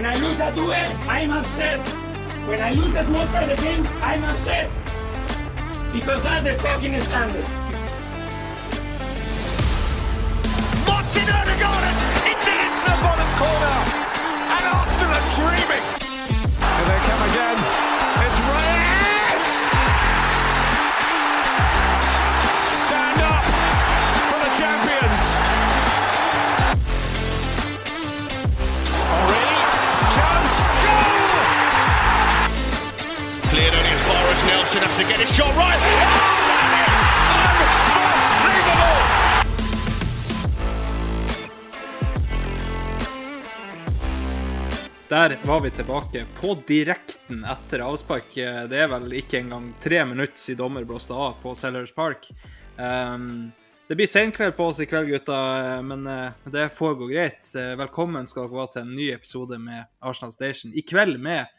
When I lose a duel, I'm upset. When I lose the small side game, I'm upset. Because that's the fucking standard. Martin Odegaard into into the bottom corner. And Arsenal are dreaming. As Nelson has to get his shot right. Der var vi tilbake på direkten etter avspark. Det er vel ikke engang tre minutter siden dommer blåste av på Sellers Park. Um, det blir senkveld på oss i kveld, gutta, men uh, det får gå greit. Uh, velkommen skal dere være til en ny episode med Arsenal Station. I kveld med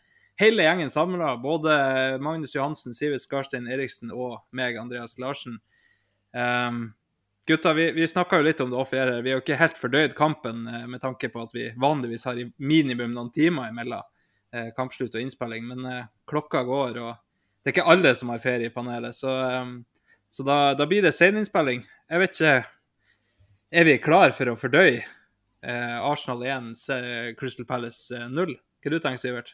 hele gjengen samla. Både Magnus Johansen, Sivert Skarstein Eriksen og meg, Andreas Larsen. Um, Gutta, vi, vi snakka jo litt om det offere. Vi er jo ikke helt fordøyd kampen eh, med tanke på at vi vanligvis har minimum noen timer imellom eh, kampslutt og innspilling, men eh, klokka går, og det er ikke alle som har ferie i panelet. Så, um, så da, da blir det seninnspilling. Jeg vet ikke Er vi klar for å fordøye eh, Arsenal 1, Crystal Palace eh, 0? Hva du tenker Sivert?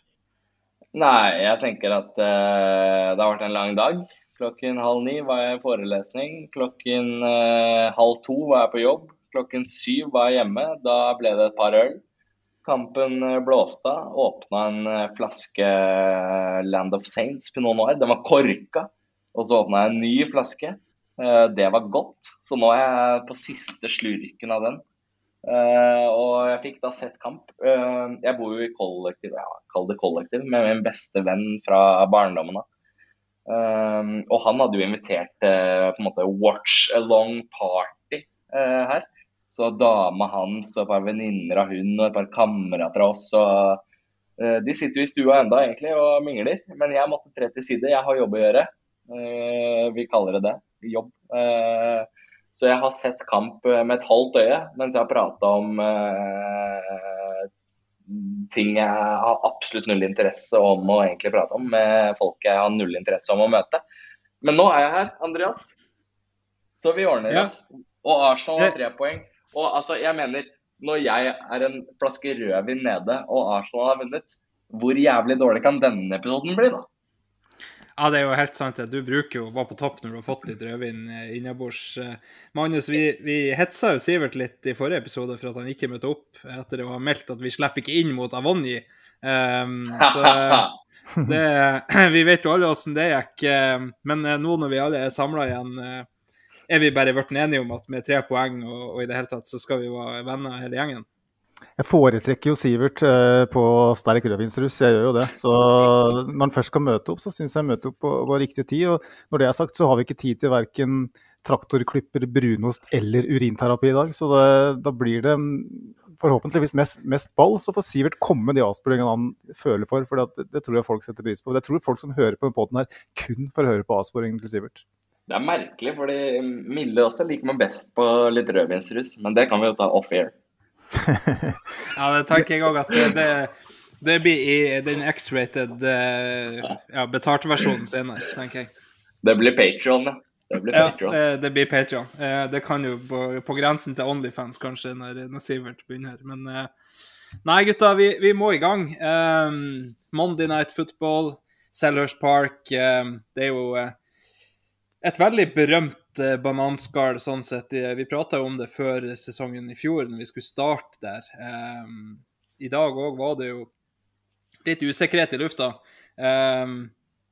Nei, jeg tenker at uh, det har vært en lang dag. Klokken halv ni var jeg i forelesning. Klokken uh, halv to var jeg på jobb. Klokken syv var jeg hjemme. Da ble det et par øl. Kampen eh, blåste av. Åpna en flaske Land of Saints Pinot Noir. Den var korka. Og så åpna jeg en ny flaske. Det var godt. Så nå er jeg på siste slurken av den. Eh, og jeg fikk da sett kamp. Uh, jeg bor jo i kollektiv, ja, kall det kollektiv, med min beste venn fra barndommen av. Uh, og han hadde jo invitert eh, på en måte watch along party eh, her. Så dama hans og et par venninner av hun og et par kamerater av oss. Og, eh, de sitter jo i stua enda egentlig og mingler, men jeg måtte tre til side. Jeg har jobb å gjøre. Eh, vi kaller det det. Jobb. Eh, så jeg har sett kamp eh, med et halvt øye mens jeg har prata om eh, ting jeg har absolutt null interesse om å egentlig prate om, med folk jeg har null interesse om å møte. Men nå er jeg her, Andreas. Så vi ordner Ja. oss. Og Arsenal har tre poeng. Og altså, jeg mener, når jeg er en flaske rødvin nede og Arsenal har vunnet, hvor jævlig dårlig kan denne episoden bli, da? Ja, det er jo helt sant. Du bruker jo å være på topp når du har fått litt rødvin eh, innabords. Eh, Magnus, vi, vi hetsa jo Sivert litt i forrige episode for at han ikke møtte opp etter å ha meldt at vi slipper ikke inn mot Avonji. Um, så eh, det, vi vet jo alle åssen det gikk. Men nå når vi alle er samla igjen, er vi bare blitt enige om at med tre poeng og, og i det hele tatt, så skal vi være venner hele gjengen. Jeg foretrekker jo Sivert eh, på sterk rødvinsrus, jeg gjør jo det. Så når han først skal møte opp, så syns jeg møte opp på, på riktig tid. Og når det er sagt, så har vi ikke tid til verken traktorklipper, brunost eller urinterapi i dag. Så det, da blir det forhåpentligvis mest, mest ball. Så får Sivert komme de avsporingene han føler for, for det, det tror jeg folk setter pris på. Jeg tror folk som hører på denne poden her, kun får høre på avsporingen til Sivert. Det er merkelig, fordi Mille også liker meg best på litt rødvinsrus, men det kan vi jo ta off-air. Ja, det tenker jeg òg at det, det, det blir i den X-rated eh, ja, betalte versjonen senere, tenker jeg. Det blir Patreon, ja. Det blir Ja, Patreon. det, det blir Patreon. Eh, Det kan jo på, på grensen til Onlyfans kanskje, når, når Sivert begynner. Men eh, nei, gutta, vi, vi må i gang. Um, Monday Night Football, Sellers Park. Um, det er jo eh, et veldig berømt eh, bananskall sånn sett. Eh, Vi prata jo om det før sesongen i fjor, når vi skulle starte der. Um, I dag òg var det jo litt usikkerhet i lufta. Um,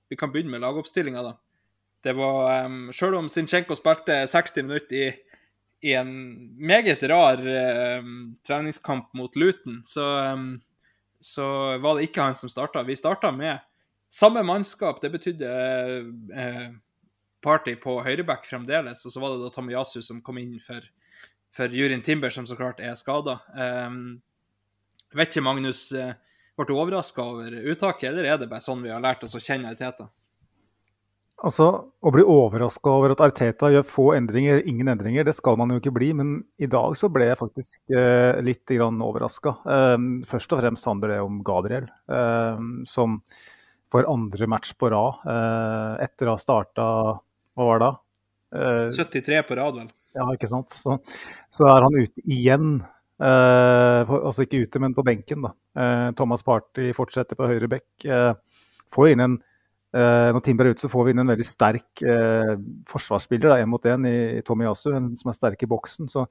vi kan begynne med lagoppstillinga, da. Det var, um, Selv om Sinchenko spilte 60 minutter i, i en meget rar um, treningskamp mot Luton, så, um, så var det ikke han som starta. Vi starta med samme mannskap. Det betydde eh, Party på høyreback fremdeles, og så var det da Tamiyasu som kom inn for, for Jurin Timber, som så klart er skada. Um, vet ikke, Magnus, eh, ble du overraska over uttaket, eller er det bare sånn vi har lært oss å kjenne Arteta? Altså, Å bli overraska over at Arteta gjør få endringer, ingen endringer, det skal man jo ikke bli. Men i dag så ble jeg faktisk eh, litt overraska. Eh, først og fremst handler det om Gabriel, eh, som for andre match på rad, eh, etter å ha starta Hva var det da? 73 på rad, vel. Ja, ikke sant. Så, så er han ute igjen. Eh, altså ikke ute, men på benken. da. Eh, Thomas Party fortsetter på høyre bekk. får inn en Uh, når Timber er ute, så får vi inn en veldig sterk uh, forsvarsspiller én mot én i, i Tomiyasu, som er sterk i boksen. Så,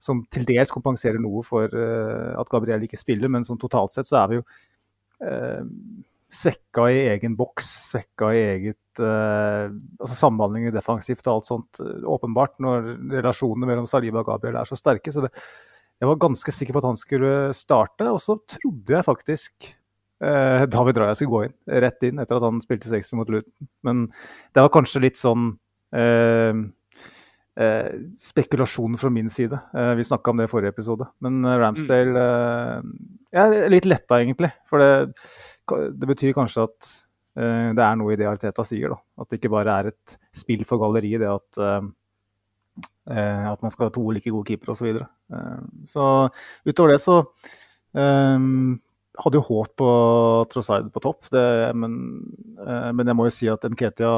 som til dels kompenserer noe for uh, at Gabriel ikke spiller, men som totalt sett så er vi jo uh, svekka i egen boks, svekka i eget altså Samhandling defensivt og alt sånt, åpenbart, når relasjonene mellom Saliba og Gabriel er så sterke. Så det, jeg var ganske sikker på at han skulle starte, og så trodde jeg faktisk uh, David Raja skulle gå inn, rett inn, etter at han spilte 60 mot Luton. Men det var kanskje litt sånn uh, eh, spekulasjon fra min side. Eh, vi snakka om det i forrige episode. Men eh, Ramsdale eh, Jeg er litt letta, egentlig. For det, det betyr kanskje at det er noe i det Arteta sier. da. At det ikke bare er et spill for galleriet, det at at man skal ha to like gode keepere osv. Så, videre. så utover det så um, hadde jo håp på Trossard på topp, det, men, eh, men, jeg må jo si at Nketia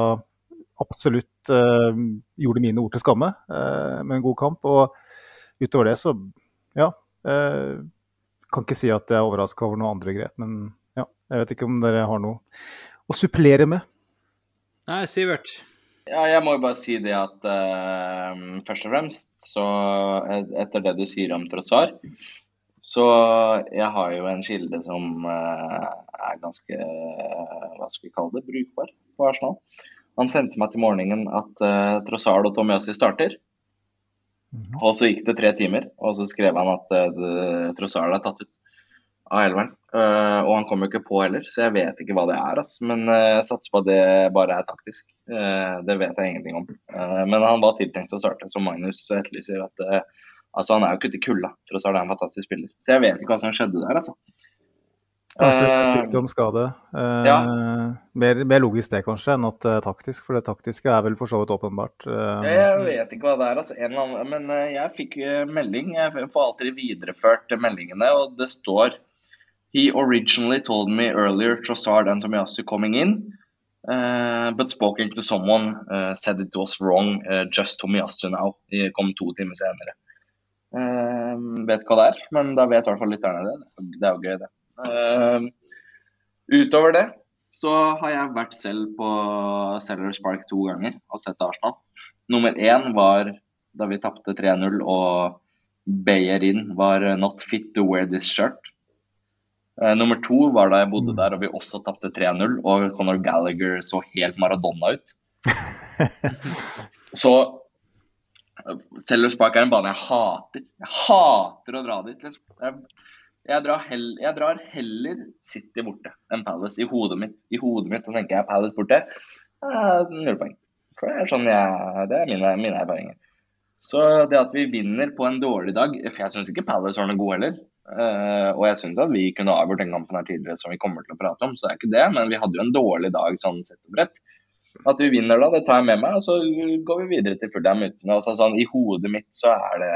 absolutt uh, gjorde mine ord til skamme uh, med en god kamp. Og utover det så, ja uh, Kan ikke si at jeg er overraska over noen andre grep, men ja, jeg vet ikke om dere har noe å supplere med. Nei, Sivert? Ja, jeg må jo bare si det at uh, først og fremst, så etter det du sier om Trossar, så jeg har jo en kilde som uh, er ganske uh, hva skal vi kalle det, brukbar på Arsenal. Han sendte meg til morgenen at uh, Trossard og Tomiasi starter. Mm -hmm. Og så gikk det tre timer, og så skrev han at uh, Trossard er tatt ut av elveren. Uh, og han kom jo ikke på heller, så jeg vet ikke hva det er. Ass. Men uh, jeg satser på at det bare er taktisk. Uh, det vet jeg ingenting om. men han var tiltenkt å starte, som Magnus etterlyser. at Altså, han er jo ikke i kulda, tross alt er han en fantastisk spiller. Så jeg vet ikke hva som skjedde der, altså. Kanskje om skade. Uh, ja. mer, mer, logisk det kanskje enn at uh, taktisk, for det taktiske er vel for så vidt åpenbart. Uh, jeg vet ikke hva det er, altså. Annen, men jeg fikk melding. Jeg får alltid videreført meldingene, og det står He originally told me earlier Trossard and Tomiyasu coming in, but spoken to someone said it was wrong, just Tomiyasu now. De kom to timer senere. Uh, vet hva det er, men da vet i hvert fall lytterne det. Det er jo gøy, det. Uh, utover det så har jeg vært selv på Sellers Park to ganger og sett Arsenal. Nummer én var da vi tapte 3-0 og Beyerin var not fit to wear this shirt. Uh, nummer to var da jeg bodde mm. der og vi også tapte 3-0 og Conor Gallagher så helt Maradona ut. så Sellers Park er en bane jeg hater. Jeg hater å dra dit. Liksom. Jeg, jeg, drar heller, jeg, drar heller City borte enn Palace i hodet mitt. I hodet mitt så tenker jeg Palace borte. Null poeng. For det er sånn jeg, det er mine, mine erfaringer. Så det at vi vinner på en dårlig dag For jeg syns ikke Palace var noe god heller. Uh, og jeg syns at vi kunne avgjort den kampen her tidligere som vi kommer til å prate om, så det er ikke det. Men vi hadde jo en dårlig dag sånn sett og bredt. At vi vinner da, det tar jeg med meg, og så går vi videre til Fulham uten det. Sånn, sånn, I hodet mitt så er det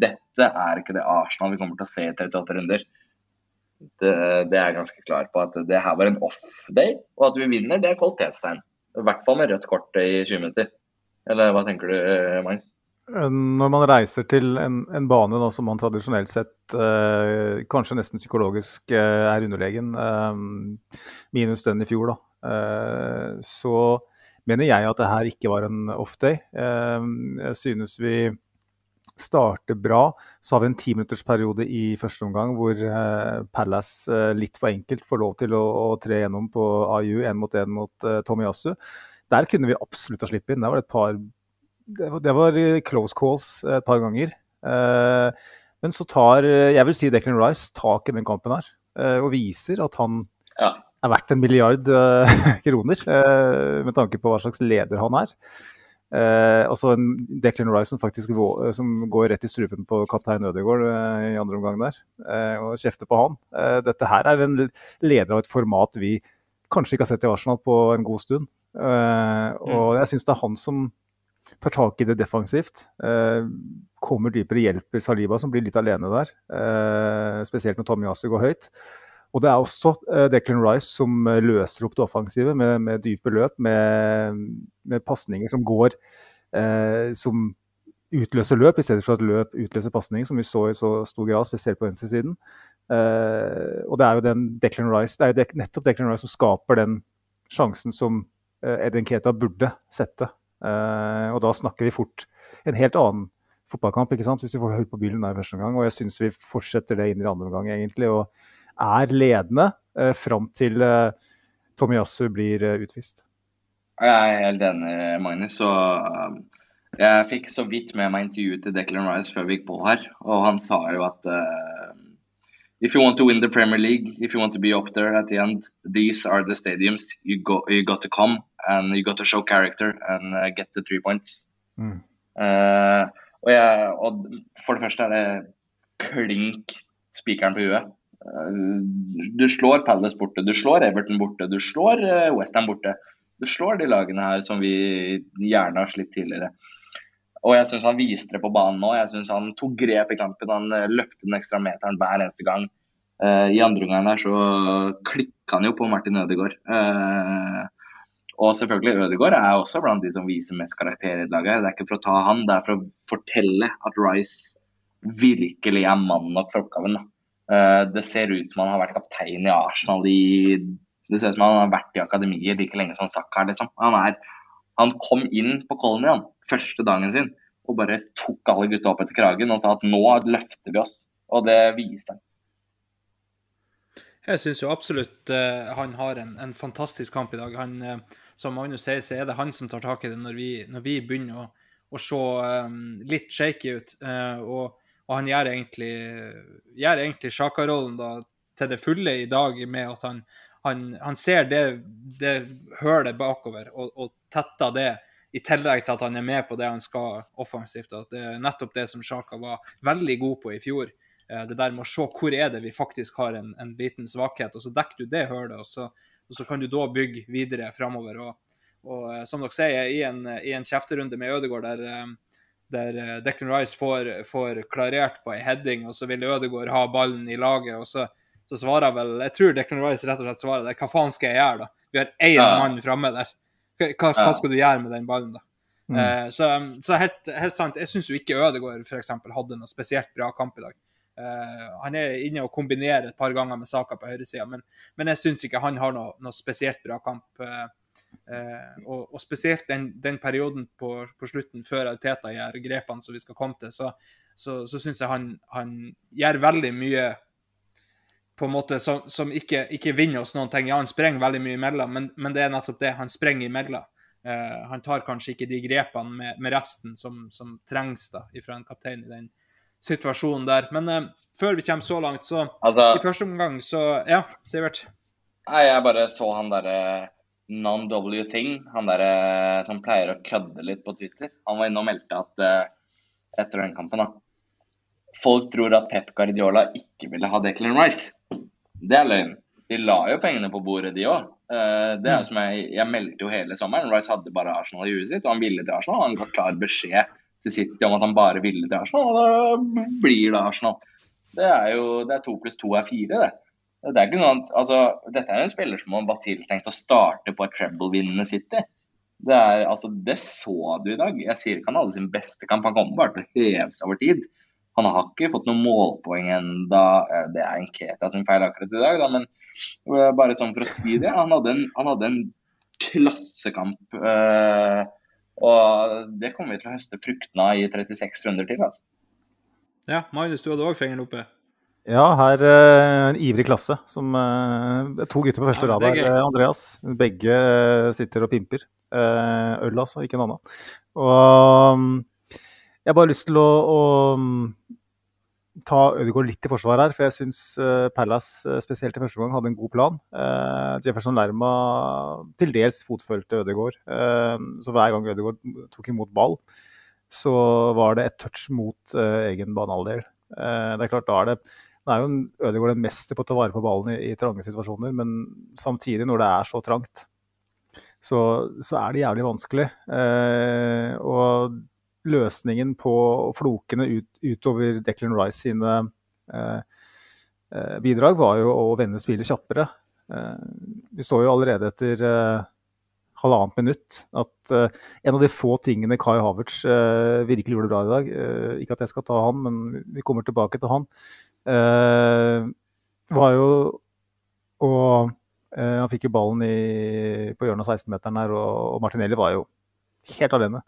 Dette er ikke det Arsenal vi kommer til å se i 38 runder. Det, det, er jeg ganske klar på. At det her var en off-day, og at vi vinner, det er kvalitetstegn. I hvert fall med rødt kort i 20 minutter. Eller hva tenker du, Magnus? Når man reiser til en, en bane da, som man tradisjonelt sett eh, kanskje nesten psykologisk eh, er underlegen, eh, minus den i fjor, da, Eh, så mener jeg at det her ikke var en off-day. Eh, jeg synes vi starter bra. Så har vi en timinuttersperiode i første omgang hvor eh, Palace litt for enkelt får lov til å, å tre gjennom på AU én mot én mot Tomiyasu. Der kunne vi absolutt ha sluppet inn. Der var det et par det var, det var, close calls et par ganger. men så tar jeg vil si Declan Rice tak i den kampen her. eh, og viser at han Ja. er verdt en milliard eh, kroner, eh, med tanke på hva slags leder han er. Eh, altså en Declan Rice som faktisk som går rett i strupen på kaptein Ødegaard eh, i andre omgang der, eh, og kjefter på han. Eh, dette her er en leder av et format vi kanskje ikke har sett i Arsenal på en god stund. Eh, og jeg syns det er han som tar tak i det defensivt. Eh, kommer dypere, hjelper Saliba, som blir litt alene der. Eh, spesielt når Tommy Yasu går høyt. Og det er også eh, Declan Rice som eh, løser opp det offensive med, med dype løp, med, med pasninger som går eh, Som utløser løp, i stedet for at løp utløser pasning, som vi så i så stor grad, spesielt på venstresiden. Eh, og det er jo Declan Rice, det er jo nettopp Declan Rice som skaper den sjansen som Eden Keta burde sette. Eh, og da snakker vi fort en helt annen fotballkamp, ikke sant? hvis vi får høyt på bilen der første omgang. Og jeg syns vi fortsetter det inn i andre omgang, egentlig. Og er ledende uh, fram til Tommy Tomiyasu blir uh, utvist. Jeg er helt enig, Magnus. Og jeg fikk så vidt med meg intervjuet til Declan Rice før vi gikk på her, og han sa jo at uh, If you want to win the Premier League, if you want to be up there at the end, these are the stadiums you, go, you got to come and you got to show character and uh, get the three points. Mm. Uh, og, jeg, og for det første er det klink spikeren på huet. Uh, du slår Palace borte, du slår Everton borte, du slår uh, Westham borte. Du slår de lagene her som vi gjerne har slitt tidligere. Og jeg syns han viste det på banen nå. Jeg synes Han tok grep i kampen. Han eh, løpte den ekstra meteren hver eneste gang. Uh, I andre omgang der så klikka han jo på Martin Ødegaard. Uh, og selvfølgelig Ødegaard er også blant de som viser mest karakter i laget. Det er ikke for å ta han, det er for å fortelle at Rice virkelig er mann nok for oppgaven. Eh, det ser ut som han har vært kaptein i Arsenal i Det ser ut som han har vært i akademiet like lenge som Saka. Liksom. Han, er, han kom inn på Colony han, første dagen sin og bare tok alle gutta opp etter kragen og sa at nå løfter vi oss. Og det viser han. Jeg syns jo absolutt uh, han har en, en, fantastisk kamp i dag. Han, uh, som Magnus sier, så er det han som tar tak i det når vi, når vi begynner å, å se um, litt shaky ut. Uh, og, og, han gjør egentlig, gjør egentlig Sjaka-rollen til det fulle i dag med at han, han, han ser det, det hølet bakover og, og tetter det. I tillegg til at han er med på det han skal offensivt. at Det er nettopp det som Sjaka var veldig god på i fjor det der med å se hvor er det vi faktisk har en, en liten svakhet, og så dekker du det hullet. og så, og så kan du da bygge videre framover. Og, og, som dere sier, i en, i en kjefterunde med Ødegaard der, der Declan Rice får, får, klarert på ei heading, og så vil Ødegaard ha ballen i laget, og så, så svarer vel Jeg tror Declan Rice rett og slett svarer det. Hva faen skal jeg gjøre, da? Vi har én ja. mann framme der. Hva, hva, skal du gjøre med den ballen, da? Mm. Uh, så, så helt, helt, sant, jeg syns jo ikke Ødegaard f.eks. hadde noe spesielt bra kamp i dag. Uh, han er inne og kombinerer et par ganger med Saka på høyresida, men, men jeg syns ikke han har noe, noe spesielt bra kamp. Uh, uh, og, og, spesielt den, den perioden på, på, slutten, før Teta gjør grepene som vi skal komme til, så, så, så syns jeg han, han, gjør veldig mye på en måte som, som ikke, ikke, vinner oss noen ting. Ja, han sprenger veldig mye imellom, men, men det er nettopp det. Han sprenger imellom. han tar kanskje ikke de grepene med, med resten som, som trengs da, fra en kaptein i den situasjonen der. Men uh, før vi kommer så langt, så altså, I første omgang, så Ja, Sivert? Nei, jeg bare så han derre non-W Thing, han derre som pleier å kødde litt på Twitter. Han var inne og meldte at uh, etter den kampen, da Folk tror at Pep Guardiola ikke ville ha Declan Rice. Det er løgn. De la jo pengene på bordet, de òg. Uh, det er som jeg, jeg meldte jo hele sommeren. Rice hadde bare Arsenal i huet sitt, og han ville til Arsenal. Han ga klar beskjed til City om at han bare ville til Arsenal, og da blir det Arsenal. Det er jo det er to pluss to er fire, det. Det er ikke noe annet, altså, Dette er en spiller som var tiltenkt å starte på et treble-vinnende City. Det, er, altså, det så du i dag. Jeg sier ikke han hadde sin beste kamp, han kommer bare til å heve seg over tid. Han har ikke fått noen målpoeng ennå. Det er en Keta sin feil akkurat i dag, da, men bare sånn for å si det. Han hadde en, han hadde en klassekamp. Øh, og det kommer vi til å høste fruktene av i 36 runder til. altså. Ja, Magnus, du hadde òg fingeren oppe. Ja, her uh, en ivrig klasse. som uh, To gutter på første ja, rad her. Andreas. Begge sitter og pimper. øl, altså, ikke en annen. Og um, jeg har bare lyst til å, å ta Ødegaard litt i forsvar her, for jeg syns Pallas Palace uh, spesielt i første gang hadde en god plan. Uh, Jefferson Lerma til dels fotfølte Ødegaard. så hver gang Ødegaard tok imot ball, så var det et touch mot egen banehalvdel. det er klart, da er det Nå er jo Ødegaard den mester på å ta vare på ballen i, i trange situasjoner, men samtidig, når det er så trangt, så, så er det jævlig vanskelig. og løsningen på flokene ut, utover Declan Rice sine eh, eh, bidrag var jo å vende spillet kjappere. Eh, vi så jo allerede etter halvannet minutt at eh, en av de få tingene Kai Havertz eh, virkelig gjorde bra i dag Ikke at jeg skal ta han, men vi kommer tilbake til han. var jo å Han fikk jo ballen i, på hjørnet av 16-meteren her, og, og Martinelli var jo helt alene.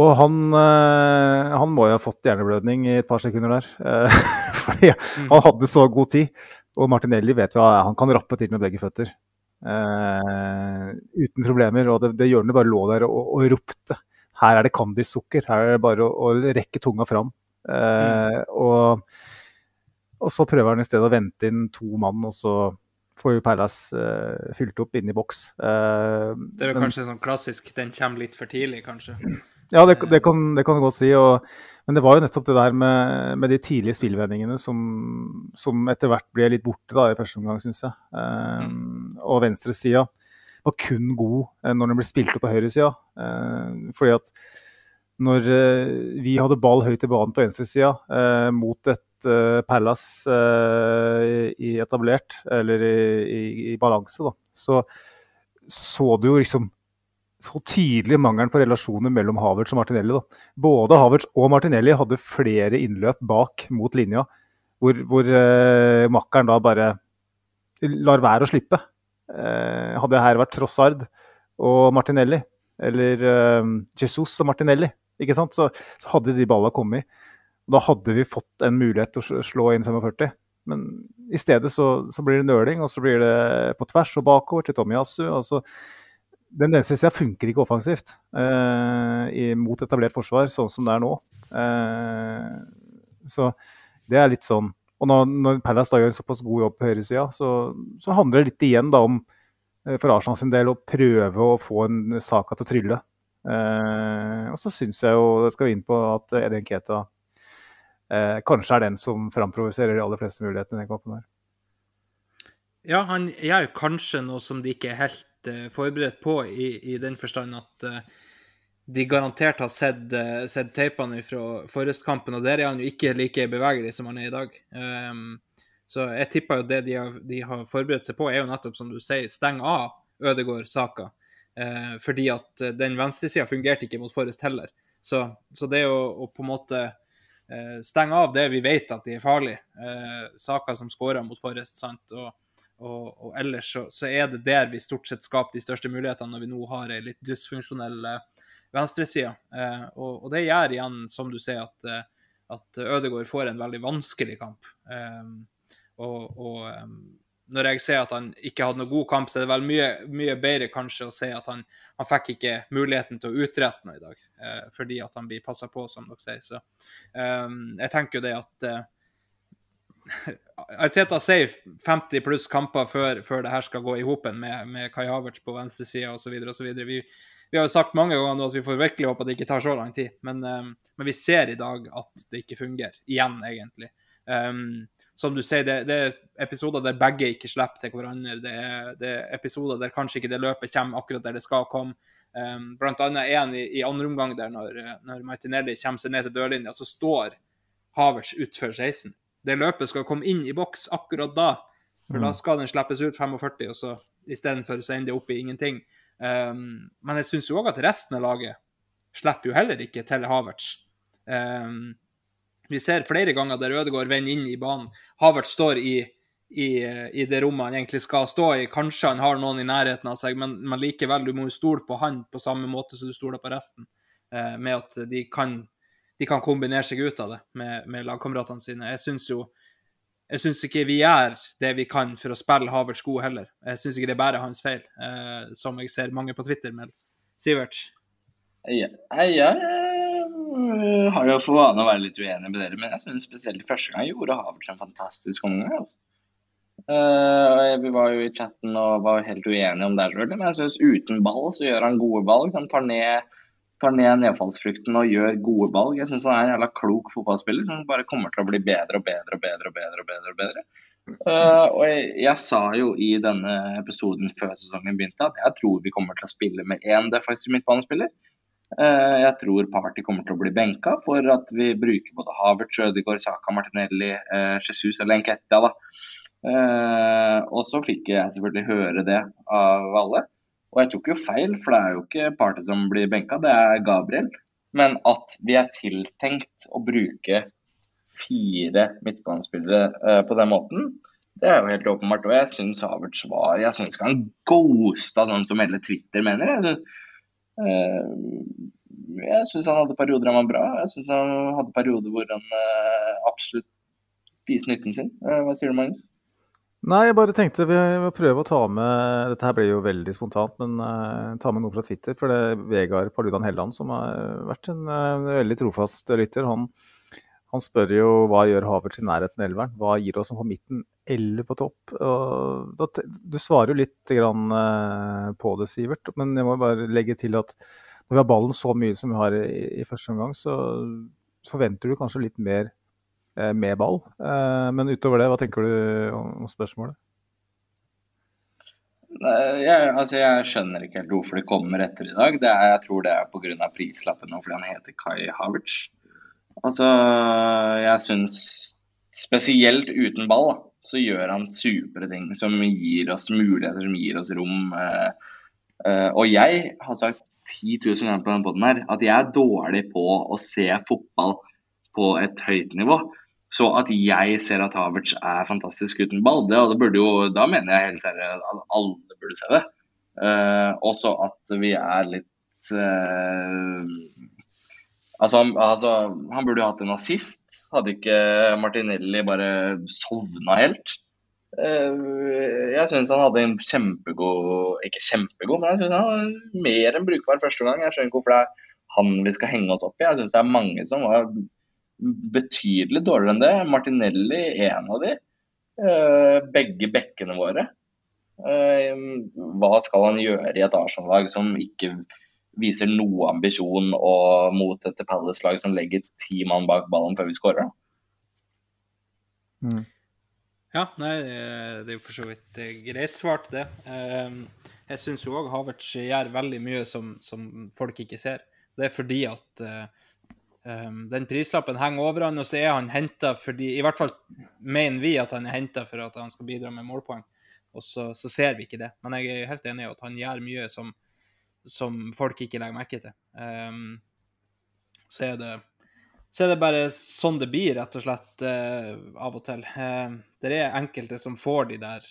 Og han, øh, han, må jo ha fått hjerneblødning i et par sekunder der. Øh, fordi mm. han hadde så god tid. Og Martinelli vet vi han kan rappe til med begge føtter. Uh, uten problemer. Og det, det hjørnet bare lå der og, og ropte. Her er det Candy-sukker. Her er det bare å, å rekke tunga fram. Uh, mm. og, og, så prøver han i stedet å vente inn to mann, og så får jo Perlas uh, fylt opp inni i boks. det er jo kanskje sånn klassisk den kommer litt for tidlig, kanskje? Ja, det, det, kan, det, kan, du godt si. Og, men det var jo nettopp det der med, med de tidlige spillvendingene som, som, etter hvert ble litt borte da, i første omgang, syns jeg. Um, og venstresida var kun god eh, når den ble spilt opp på høyresida. Uh, fordi at når uh, vi hadde ball høyt i banen på venstresida uh, mot et uh, Pallas i etablert, eller i, i, i balanse, da, så så du jo liksom så tydelig mangelen på relasjoner mellom Havertz og Martinelli. Da. Både Havertz og Martinelli hadde flere innløp bak mot linja, hvor, hvor eh, makkeren da bare lar være å slippe. Eh, hadde det her vært Trossard og Martinelli, eller eh, Jesus og Martinelli, ikke sant? Så, så hadde de balla kommet. Da hadde vi fått en mulighet til å slå inn 45. Men i stedet så, så blir det nøling, og så blir det på tvers og bakover til Tomiyasu. og så den venstresida funker ikke offensivt eh, mot etablert forsvar, sånn som det er nå. Eh, så det er litt sånn Og når, når Palace da gjør en såpass god jobb på høyresida, så, så handler det litt igjen da om eh, for Arsenal sin del å prøve å få en Saka til å trylle. Eh, og så syns jeg jo, det skal vi inn på, at Edin Keta eh, kanskje er den som framprovoserer de aller fleste mulighetene i den kampen her. Ja, han gjør kanskje noe som de ikke er helt uh, forberedt på, i, i, den forstand at uh, de garantert har sett, uh, sett teipene fra Forrest-kampen, og der er han jo ikke like bevegelig som han er i dag. Um, så jeg tipper jo det de har, de har, forberedt seg på, er jo nettopp som du sier, steng av Ødegård-saka. Uh, fordi at den venstresida fungerte ikke mot Forrest heller. Så, så det å, å, på en måte stenge av det vi vet at de er farlige, uh, saker som skårer mot Forrest, sant, og, og, og ellers så, så, er det der vi stort sett skaper de største mulighetene når vi nå har ei litt dysfunksjonell eh, venstreside. Eh, og, og, det gjør igjen, som du sier, at, eh, at Ødegaard får en veldig vanskelig kamp. Eh, og, og um, når jeg ser at han ikke hadde noen god kamp, så er det vel mye, mye bedre kanskje å se at han, han fikk ikke muligheten til å utrette noe i dag, eh, fordi at han blir passa på, som dere sier. Så eh, jeg tenker jo det at uh, Arteta sier 50 pluss kamper før, før det her skal gå i hopen med, med Kai Havertz på venstresida osv. Vi, vi har jo sagt mange ganger nå at vi får virkelig håpe at det ikke tar så lang tid. Men, um, men vi ser i dag at det ikke fungerer. Igjen, egentlig. Um, som du sier, det, det, er episoder der begge ikke slipper til hverandre. Det er, det er, episoder der kanskje ikke det løpet kommer akkurat der det skal komme. Um, blant annet en i, i andre omgang der når, når Martinelli kommer seg ned til dørlinja, så står Havertz utfor 16 det løpet skal komme inn i boks akkurat da. For mm. da skal den slippes ut 45, og så istedenfor så ender det opp i ingenting. Um, men jeg syns jo òg at resten av laget slipper jo heller ikke til Havertz. Um, vi ser flere ganger der Ødegaard vender inn i banen. Havertz står i, i, i, det rommet han egentlig skal stå i. Kanskje han har noen i nærheten av seg, men, men likevel, du må jo stole på han på samme måte som du stoler på resten. Uh, med at de kan de kan kombinere seg ut av det med, med lagkameratene sine. Jeg syns jo jeg syns ikke vi gjør det vi kan for å spille Havertz god heller. Jeg syns ikke det er bare hans feil, eh, som jeg ser mange på Twitter med. Sivert? Jeg, jeg, jeg har jo for vane å være litt uenig med dere, men jeg synes spesielt første gang gjorde Havertz en fantastisk omgang. Altså. Uh, vi var jo i chatten og var helt uenige om det, men jeg synes uten ball så gjør han gode valg. Han tar ned, tar ned nedfallsfrukten og gjør gode valg. Jeg synes han er en jævla klok fotballspiller som bare kommer til å bli bedre og bedre og bedre. og bedre og bedre og bedre. Uh, og jeg, jeg, sa jo i denne episoden før sesongen begynte at jeg tror vi kommer til å spille med én defensiv midtbanespiller. Uh, jeg tror Party kommer til å bli benka for at vi bruker både Havertz, Sjødegård, Saka, Martinelli, uh, Jesus eller Enketia. da. Og så fikk jeg selvfølgelig høre det av alle. Og jeg tok jo feil, for det er jo ikke Party som blir benka, det er Gabriel. Men at de er tiltenkt å bruke fire midtbanespillere uh, på den måten, det er jo helt åpenbart. Og jeg syns Havertz var Jeg syns ikke han ghosta sånn som hele Twitter mener. Jeg synes, uh, jeg syns han hadde perioder han var bra. Jeg syns han hadde perioder hvor han absolutt viser nytten sin. hva sier du, Magnus? Nei, jeg bare tenkte vi må prøve å ta med Dette her ble jo veldig spontant, men uh, ta med noe fra Twitter. For det er Vegard Paludan Helland, som har vært en uh, veldig trofast lytter, han, han, spør jo hva gjør Havertz i nærheten av elveren? Hva gir oss på midten eller på topp? Og, da, du svarer jo litt grann, uh, på det, Sivert, men jeg må bare legge til at når vi har ballen så mye som vi har i, i første omgang, så forventer du kanskje litt mer med ball. Eh, men utover det, hva tenker du om spørsmålet? Jeg, altså jeg skjønner ikke helt hvorfor det kommer etter i dag. Er, jeg tror det er pga. prislappen og fordi han heter Kai Havertz. Altså, jeg syns spesielt uten ball, så gjør han supre ting som gir oss muligheter, som gir oss rom. Eh, eh, og jeg har sagt 10 000 ganger på denne poden her at jeg er dårlig på å se fotball på et høyt nivå. Så at jeg ser at Havertz er fantastisk uten ball, det, det burde jo, da mener jeg helt ærlig at alle burde se det. Uh, også at vi er litt uh, altså, altså, han burde jo hatt en assist. Hadde ikke Martinelli bare sovna helt. Uh, jeg syns han hadde en kjempegod Ikke kjempegod, men jeg syns han var mer enn brukbar første gang. Jeg skjønner ikke hvorfor det er han vi skal henge oss opp i. Jeg syns det er mange som var betydelig dårligere enn det. Martinelli en av de. Eh, begge bekkene våre. Eh, hva skal han gjøre i et Arsenal-lag som ikke viser noe ambisjon og mot et Palace-lag som legger ti mann bak ballen før vi skårer? Mm. Ja, nei, det er jo for så vidt eh, greit svart, det. Jeg syns jo òg Havertz gjør veldig mye som, som, folk ikke ser. Det er fordi at Um, den prislappen henger over han, og så er han henta fordi I hvert fall mener vi at han er henta for at han skal bidra med målpoeng, og så, så, ser vi ikke det. Men jeg er helt enig i at han gjør mye som, som folk ikke legger merke til. Um, så, er det, så er det bare sånn det blir, rett og slett, uh, av og til. Uh, det er enkelte som får de der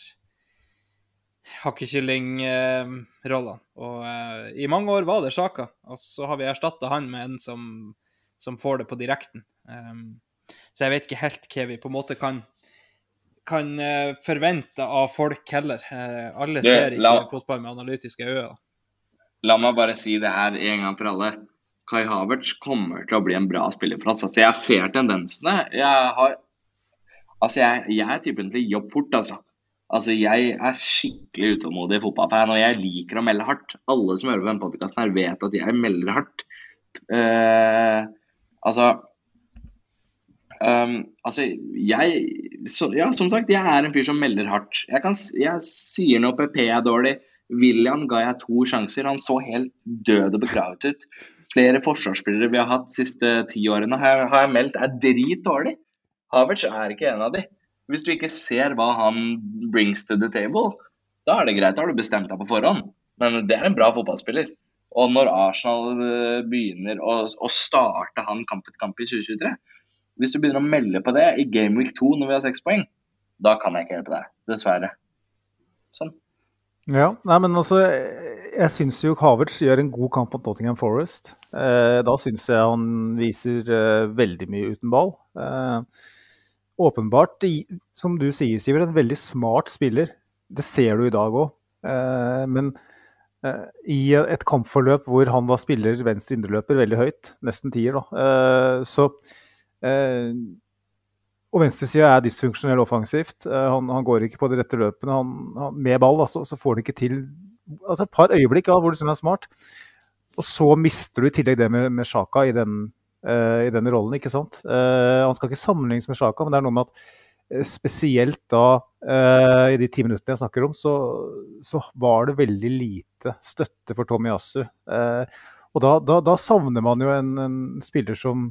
hakkekyllingrollene. Uh, og uh, i mange år var det Sjaka, og så har vi erstatta han med en som som får det på direkten. Um, så jeg vet ikke helt hva vi på en måte kan, kan uh, forvente av folk heller. Uh, alle du, ser ikke la, fotball med analytiske øyne. La meg bare si det her en gang for alle. Kai Havertz kommer til å bli en bra spiller for oss. Altså, jeg ser tendensene. Jeg, har, altså, jeg, jeg er typen til å jobbe fort, altså. Altså, Jeg er skikkelig utålmodig fotballfan, og jeg liker å melde hardt. Alle som hører på denne podkasten, vet at jeg melder hardt. Uh, Altså um, Altså, jeg så, Ja, som sagt, jeg er en fyr som melder hardt. Jeg, kan, jeg sier når PP er dårlig. William ga jeg to sjanser. Han så helt død og begravet ut. Flere forsvarsspillere vi har hatt de siste ti årene, har, har jeg meldt er drit dårlig. Havertz er ikke en av de. Hvis du ikke ser hva han brings to the table, da er det greit. Da har du bestemt deg på forhånd. Men det er en bra fotballspiller. Og når Arsenal eh, begynner å, å starte han kamp etter kamp i 2023 Hvis du begynner å melde på det i Game Week 2 når vi har seks poeng, da kan jeg ikke hjelpe deg. Dessverre. Sånn. Ja, nei, men altså, Jeg syns jo Havertz gjør en god kamp mot Nottingham Forest. Eh, da syns jeg han viser eh, veldig mye uten ball. Eh, åpenbart, som du sier, Siver, en veldig smart spiller. Det ser du i dag òg. Eh, men i et kampforløp hvor han da spiller venstre indreløper veldig høyt, nesten tier, da. Eh, så eh, Og venstresida er dysfunksjonell offensivt. Eh, han, han, går ikke på de rette løpene. Han, han, med ball altså, så får han ikke til altså Et par øyeblikk ja, hvor du synes han er smart. Og så mister du i tillegg det med, med Sjaka i den, uh, i den rollen, ikke sant. Uh, han skal ikke sammenlignes med Sjaka, men det er noe med at spesielt da i de ti minuttene jeg snakker om, så, så, var det veldig lite støtte for Tomiyasu. og da, da, da, savner man jo en, en spiller som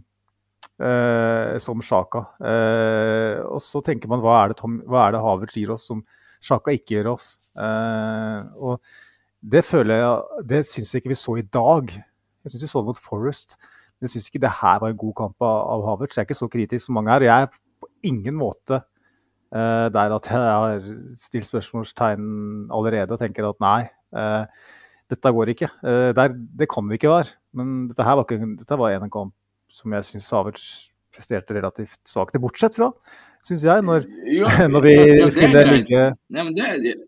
som Sjaka. og så tenker man hva er det, Tom, hva er det Havertz gir oss som Sjaka ikke gjør oss? og det føler jeg, det syns jeg ikke vi så i dag. Jeg syns vi så det mot Forest. Men jeg syns ikke det her var en god kamp av, av Havertz. Jeg er ikke så kritisk som mange er. Jeg er ingen måte uh, der at jeg har stilt spørsmålstegn allerede og tenker at nei, uh, dette går ikke. Uh, der, det kan vi ikke være. Men dette her var, ikke, dette var en kamp som jeg syns Havertz presterte relativt svakt. Bortsett fra, syns jeg, når, jo, når vi ja, ja, skulle ligge Nei, men det,